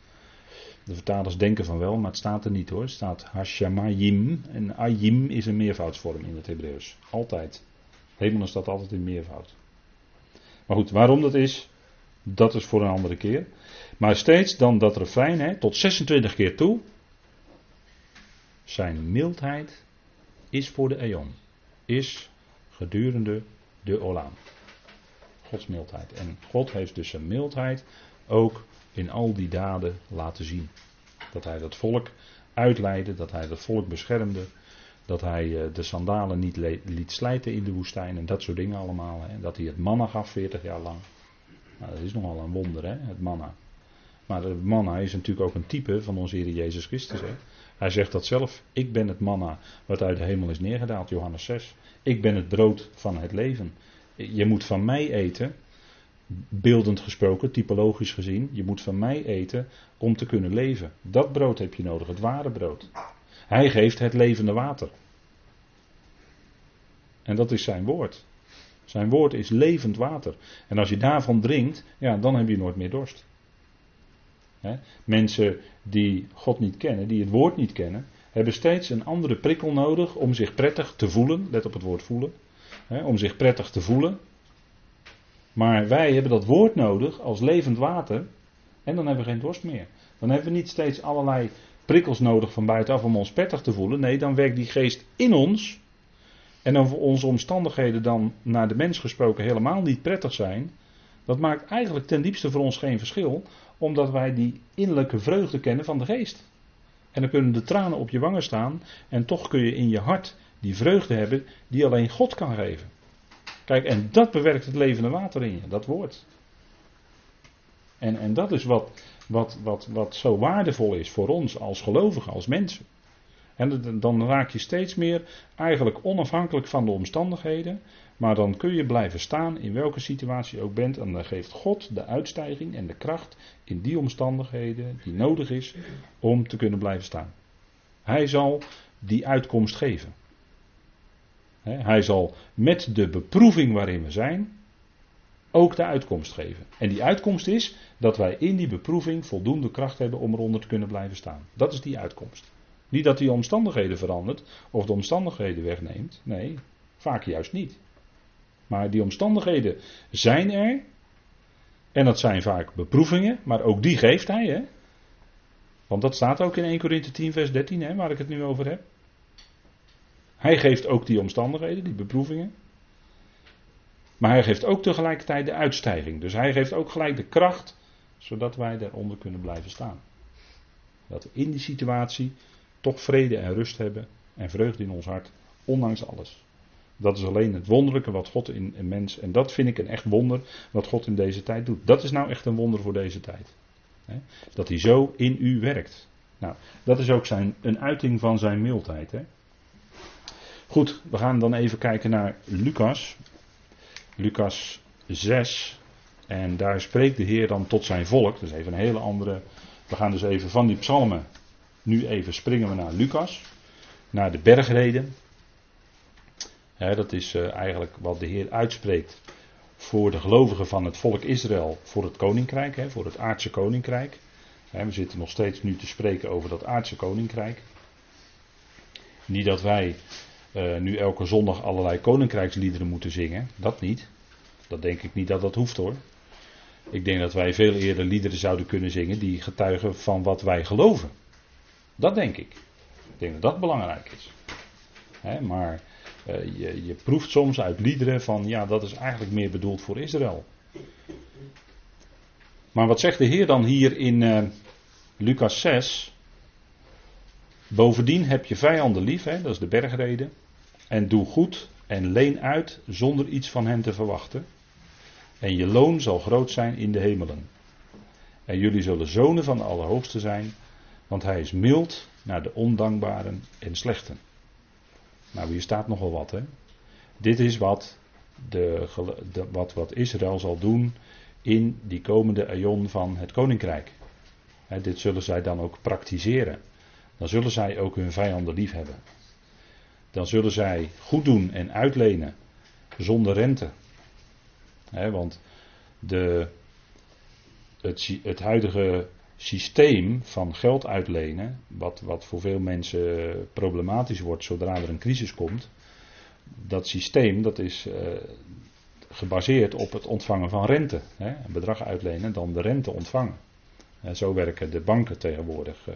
De vertalers denken van wel, maar het staat er niet hoor. Het staat Hashamayim. En Ayim is een meervoudsvorm in het Hebreeuws. Altijd. Hemelen staat altijd in meervoud. Maar goed, waarom dat is, dat is voor een andere keer. Maar steeds dan dat refrein, hè, tot 26 keer toe. Zijn mildheid is voor de eon. Is gedurende de olaan. Gods mildheid. En God heeft dus zijn mildheid ook in al die daden laten zien. Dat hij dat volk uitleidde, dat hij dat volk beschermde, dat hij eh, de sandalen niet liet slijten in de woestijn en dat soort dingen allemaal. En dat hij het manna gaf 40 jaar lang. Nou, dat is nogal een wonder, hè, het manna. Maar het manna is natuurlijk ook een type van onze Heer Jezus Christus. Hè. Hij zegt dat zelf. Ik ben het manna wat uit de hemel is neergedaald, Johannes 6. Ik ben het brood van het leven. Je moet van mij eten, beeldend gesproken, typologisch gezien. Je moet van mij eten om te kunnen leven. Dat brood heb je nodig, het ware brood. Hij geeft het levende water. En dat is zijn woord. Zijn woord is levend water. En als je daarvan drinkt, ja, dan heb je nooit meer dorst. Mensen die God niet kennen, die het woord niet kennen, hebben steeds een andere prikkel nodig om zich prettig te voelen. Let op het woord voelen. om zich prettig te voelen. Maar wij hebben dat woord nodig als levend water. En dan hebben we geen dorst meer. Dan hebben we niet steeds allerlei prikkels nodig van buitenaf om ons prettig te voelen. Nee, dan werkt die geest in ons. En of onze omstandigheden dan naar de mens gesproken helemaal niet prettig zijn. Dat maakt eigenlijk ten diepste voor ons geen verschil. Omdat wij die innerlijke vreugde kennen van de geest. En dan kunnen de tranen op je wangen staan. En toch kun je in je hart die vreugde hebben die alleen God kan geven. Kijk, en dat bewerkt het levende water in je, dat woord. En, en dat is wat, wat, wat, wat zo waardevol is voor ons als gelovigen, als mensen. En dan raak je steeds meer eigenlijk onafhankelijk van de omstandigheden. Maar dan kun je blijven staan in welke situatie je ook bent. En dan geeft God de uitstijging en de kracht in die omstandigheden die nodig is om te kunnen blijven staan. Hij zal die uitkomst geven. Hij zal met de beproeving waarin we zijn ook de uitkomst geven. En die uitkomst is dat wij in die beproeving voldoende kracht hebben om eronder te kunnen blijven staan. Dat is die uitkomst. Niet dat die omstandigheden verandert of de omstandigheden wegneemt. Nee, vaak juist niet. Maar die omstandigheden zijn er. En dat zijn vaak beproevingen, maar ook die geeft hij. Hè? Want dat staat ook in 1 Corinthië 10, vers 13, hè, waar ik het nu over heb. Hij geeft ook die omstandigheden, die beproevingen. Maar hij geeft ook tegelijkertijd de uitstijging. Dus hij geeft ook gelijk de kracht, zodat wij daaronder kunnen blijven staan. Dat we in die situatie toch vrede en rust hebben en vreugde in ons hart, ondanks alles. Dat is alleen het wonderlijke wat God in een mens, en dat vind ik een echt wonder, wat God in deze tijd doet. Dat is nou echt een wonder voor deze tijd. Dat hij zo in u werkt. Nou, dat is ook zijn, een uiting van zijn mildheid. Goed, we gaan dan even kijken naar Lucas. Lucas 6. En daar spreekt de Heer dan tot zijn volk. Dat is even een hele andere. We gaan dus even van die psalmen. Nu even springen we naar Lucas. Naar de bergreden. dat is eh, eigenlijk wat de Heer uitspreekt voor de gelovigen van het volk Israël, voor het koninkrijk, voor het aardse koninkrijk. we zitten nog steeds nu te spreken over dat aardse koninkrijk. Niet dat wij uh, nu elke zondag allerlei koninkrijksliederen moeten zingen. Dat niet. Dat denk ik niet dat dat hoeft hoor. Ik denk dat wij veel eerder liederen zouden kunnen zingen die getuigen van wat wij geloven. Dat denk ik. Ik denk dat dat belangrijk is. maar uh, je, je, proeft soms uit liederen van ja, dat is eigenlijk meer bedoeld voor Israël. Maar wat zegt de Heer dan hier in uh, Lucas 6? Bovendien heb je vijanden lief, hè, dat is de bergreden. En doe goed en leen uit zonder iets van hen te verwachten. En je loon zal groot zijn in de hemelen. En jullie zullen zonen van de Allerhoogste zijn, want hij is mild naar de ondankbaren en slechten. Nou, hier staat nogal wat, hè. Dit is wat, de, wat, wat Israël zal doen in die komende eon van het koninkrijk. dit zullen zij dan ook praktiseren. Dan zullen zij ook hun vijanden lief hebben dan zullen zij goed doen en uitlenen zonder rente. want de, het, het, huidige systeem van geld uitlenen, wat, wat voor veel mensen problematisch wordt zodra er een crisis komt, dat systeem dat is uh, gebaseerd op het ontvangen van rente. een bedrag uitlenen, dan de rente ontvangen. zo werken de banken tegenwoordig uh,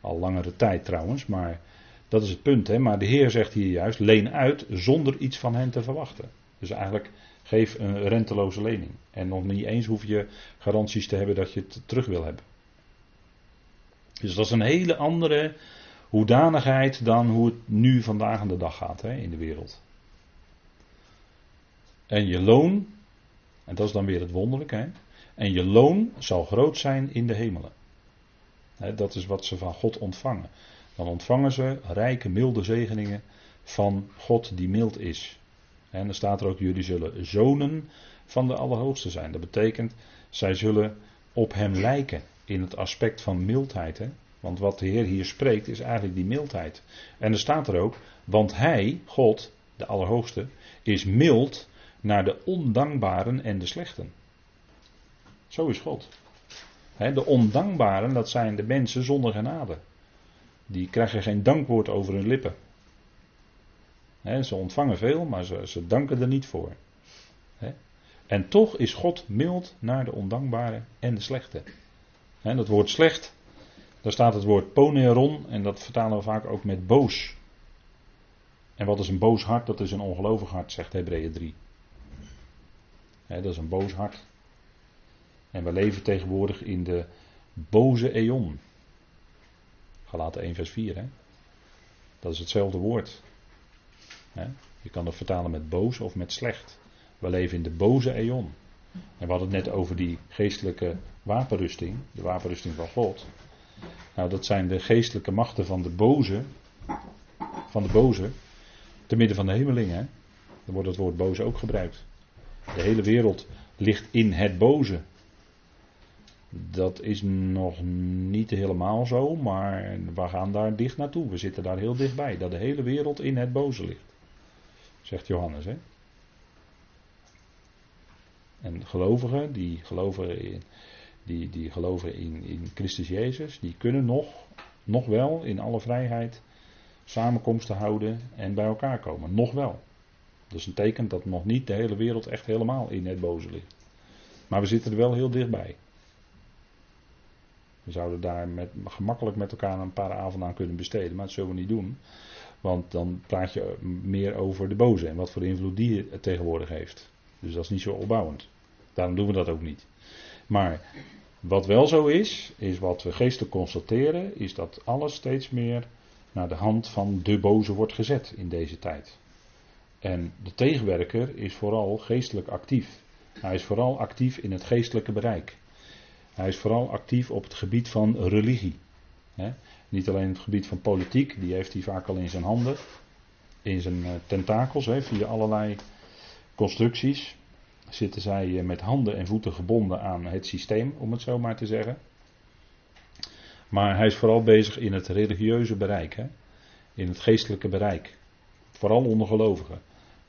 al langere tijd trouwens, maar dat is het punt, hè? maar de Heer zegt hier juist: leen uit zonder iets van hen te verwachten. Dus eigenlijk geef een renteloze lening. En nog niet eens hoef je garanties te hebben dat je het terug wil hebben. Dus dat is een hele andere hoedanigheid dan hoe het nu vandaag aan de dag gaat hè, in de wereld. En je loon, en dat is dan weer het wonderlijke, hè, en je loon zal groot zijn in de hemelen. Hè, dat is wat ze van God ontvangen dan ontvangen ze rijke, milde zegeningen van God die mild is. En dan staat er ook, jullie zullen zonen van de Allerhoogste zijn. Dat betekent, zij zullen op hem lijken in het aspect van mildheid. Want wat de Heer hier spreekt is eigenlijk die mildheid. En er staat er ook, want Hij, God, de Allerhoogste, is mild naar de ondankbaren en de slechten. Zo is God. De ondankbaren, dat zijn de mensen zonder genade. Die krijgen geen dankwoord over hun lippen. ze ontvangen veel, maar ze, ze, danken er niet voor. En toch is God mild naar de ondankbare en de slechte. dat woord slecht, daar staat het woord poneron en dat vertalen we vaak ook met boos. En wat is een boos hart? Dat is een ongelovig hart, zegt Hebreeën 3. dat is een boos hart. En we leven tegenwoordig in de boze eon. Galaten 1 vers 4. Hè? Dat is hetzelfde woord. Hè? Je kan het vertalen met boos of met slecht. We leven in de boze eon. En we hadden het net over die geestelijke wapenrusting, de wapenrusting van God. Nou, dat zijn de geestelijke machten van de boze, van de boze, te midden van de hemelingen. Dan wordt het woord boze ook gebruikt. De hele wereld ligt in het boze. Dat is nog niet helemaal zo, maar we gaan daar dicht naartoe. We zitten daar heel dichtbij. Dat de hele wereld in het boze ligt. Zegt Johannes. Hè? En gelovigen die geloven in, die, die geloven in, in Christus Jezus, die kunnen nog, nog wel in alle vrijheid samenkomsten houden en bij elkaar komen. Nog wel. Dat is een teken dat nog niet de hele wereld echt helemaal in het boze ligt. Maar we zitten er wel heel dichtbij. We zouden daar met, gemakkelijk met elkaar een paar avonden aan kunnen besteden, maar dat zullen we niet doen. Want dan praat je meer over de boze en wat voor invloed die het tegenwoordig heeft. Dus dat is niet zo opbouwend. Daarom doen we dat ook niet. Maar wat wel zo is, is wat we geestelijk constateren, is dat alles steeds meer naar de hand van de boze wordt gezet in deze tijd. En de tegenwerker is vooral geestelijk actief. Hij is vooral actief in het geestelijke bereik. Hij is vooral actief op het gebied van religie. Niet alleen het gebied van politiek, die heeft hij vaak al in zijn handen. in zijn tentakels, hè, via allerlei constructies, zitten zij met handen en voeten gebonden aan het systeem, om het zo maar te zeggen. Maar hij is vooral bezig in het religieuze bereik, in het geestelijke bereik. Vooral onder gelovigen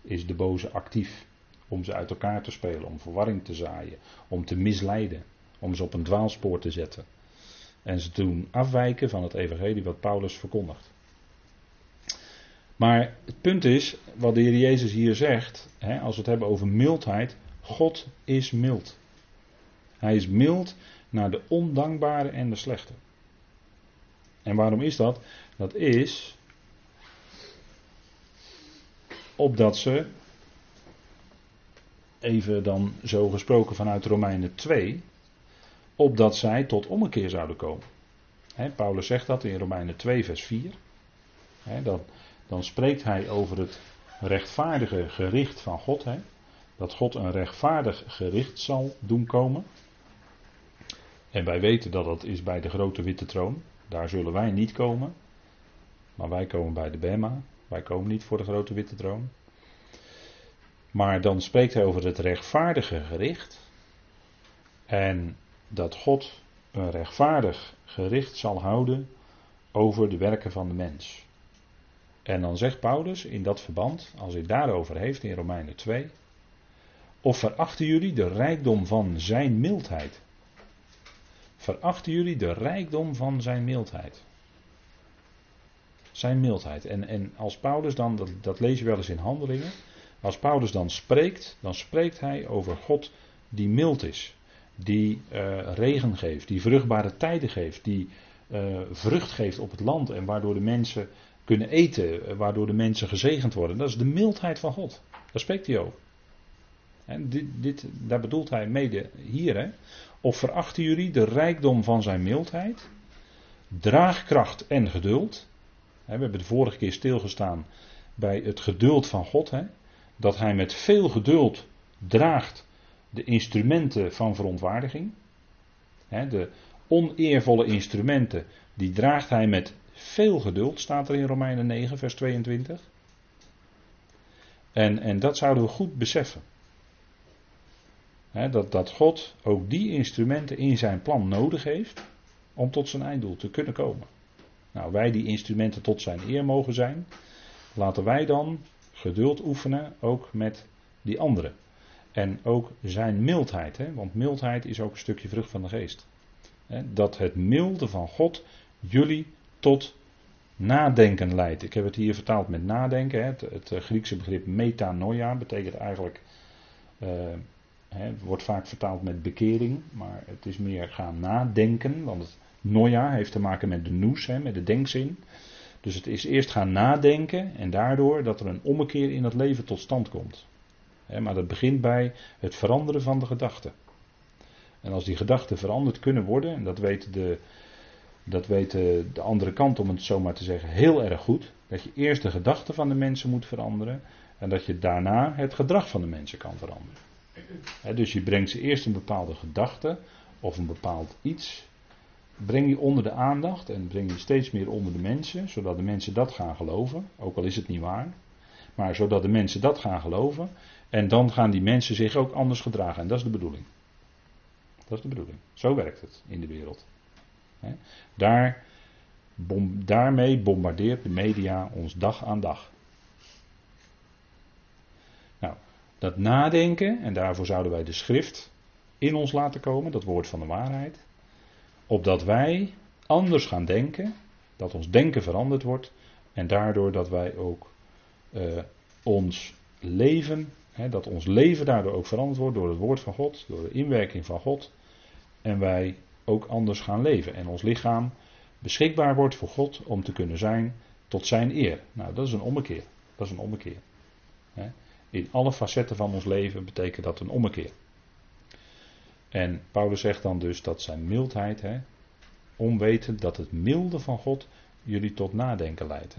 is de boze actief om ze uit elkaar te spelen, om verwarring te zaaien, om te misleiden, om ze op een dwaalspoor te zetten. En ze doen afwijken van het evangelie wat Paulus verkondigt. Maar het punt is, wat de Heer Jezus hier zegt, hè, als we het hebben over mildheid, God is mild. Hij is mild naar de ondankbare en de slechte. En waarom is dat? Dat is opdat ze, even dan zo gesproken vanuit Romeinen 2, opdat zij tot ommekeer zouden komen. Paulus zegt dat in Romeinen 2, vers 4. dan, dan, spreekt hij over het rechtvaardige gericht van God. dat God een rechtvaardig gericht zal doen komen. En wij weten dat dat is bij de grote witte troon. Daar zullen wij niet komen. Maar wij komen bij de Bema. Wij komen niet voor de grote witte troon. Maar dan spreekt hij over het rechtvaardige gericht. En dat God een rechtvaardig gericht zal houden over de werken van de mens. En dan zegt Paulus in dat verband, als hij daarover heeft in Romeinen 2, of verachten jullie de rijkdom van zijn mildheid? Verachten jullie de rijkdom van zijn mildheid? Zijn mildheid. En, en als Paulus dan, dat, dat lees je wel eens in handelingen, als Paulus dan spreekt, dan spreekt hij over God die mild is, die uh, regen geeft, die vruchtbare tijden geeft, die uh, vrucht geeft op het land en waardoor de mensen kunnen eten, eh, waardoor de mensen gezegend worden. Dat is de mildheid van God. Daar spreekt hij over. En dit, dit, daar bedoelt hij mede hier. Hè? Of verachten jullie de rijkdom van zijn mildheid, draagkracht en geduld? We hebben de vorige keer stilgestaan bij het geduld van God. Hè? Dat hij met veel geduld draagt de instrumenten van verontwaardiging. De oneervolle instrumenten, die draagt hij met veel geduld, staat er in Romeinen 9, vers 22. En, en dat zouden we goed beseffen dat, dat God ook die instrumenten in zijn plan nodig heeft om tot zijn einddoel te kunnen komen. Nou, wij die instrumenten tot zijn eer mogen zijn, laten wij dan geduld oefenen ook met die anderen. En ook zijn mildheid, hè, want mildheid is ook een stukje vrucht van de geest. dat het milde van God jullie tot nadenken leidt. Ik heb het hier vertaald met nadenken. Hè. Het, het, Griekse begrip metanoia betekent eigenlijk uh, het wordt vaak vertaald met bekering, maar het is meer gaan nadenken, want het noia heeft te maken met de noes, met de denkzin. Dus het is eerst gaan nadenken en daardoor dat er een ommekeer in het leven tot stand komt. Maar dat begint bij het veranderen van de gedachten. En als die gedachten veranderd kunnen worden, en dat weet de, dat weet de, de andere kant om het zo maar te zeggen heel erg goed, dat je eerst de gedachten van de mensen moet veranderen en dat je daarna het gedrag van de mensen kan veranderen dus je brengt ze eerst een bepaalde gedachte of een bepaald iets. Breng je onder de aandacht en breng je steeds meer onder de mensen, zodat de mensen dat gaan geloven, ook al is het niet waar. Maar zodat de mensen dat gaan geloven. En dan gaan die mensen zich ook anders gedragen. En dat is de bedoeling. Dat is de bedoeling. Zo werkt het in de wereld. Daar, bom, daarmee bombardeert de media ons dag aan dag. Dat nadenken, en daarvoor zouden wij de schrift in ons laten komen, dat woord van de waarheid. Opdat wij anders gaan denken, dat ons denken veranderd wordt en daardoor dat wij ook uh, ons leven, dat ons leven daardoor ook veranderd wordt door het woord van God, door de inwerking van God. En wij ook anders gaan leven en ons lichaam beschikbaar wordt voor God om te kunnen zijn tot zijn eer. Nou, dat is een ommekeer. Dat is een ommekeer. In alle facetten van ons leven betekent dat een ommekeer. En Paulus zegt dan dus dat zijn mildheid, hè, onwetend dat het milde van God jullie tot nadenken leidt.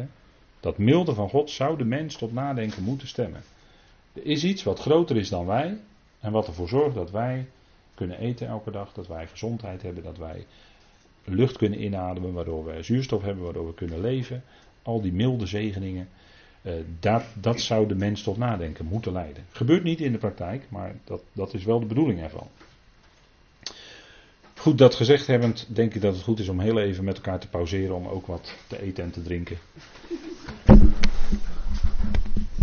Dat milde van God zou de mens tot nadenken moeten stemmen. Er is iets wat groter is dan wij en wat ervoor zorgt dat wij kunnen eten elke dag, dat wij gezondheid hebben, dat wij lucht kunnen inademen, waardoor we zuurstof hebben, waardoor we kunnen leven. Al die milde zegeningen. Uh, dat, dat zou de mens tot nadenken moeten leiden. Gebeurt niet in de praktijk, maar dat, dat is wel de bedoeling ervan. Goed, dat gezegd hebbend, denk ik dat het goed is om heel even met elkaar te pauzeren om ook wat te eten en te drinken.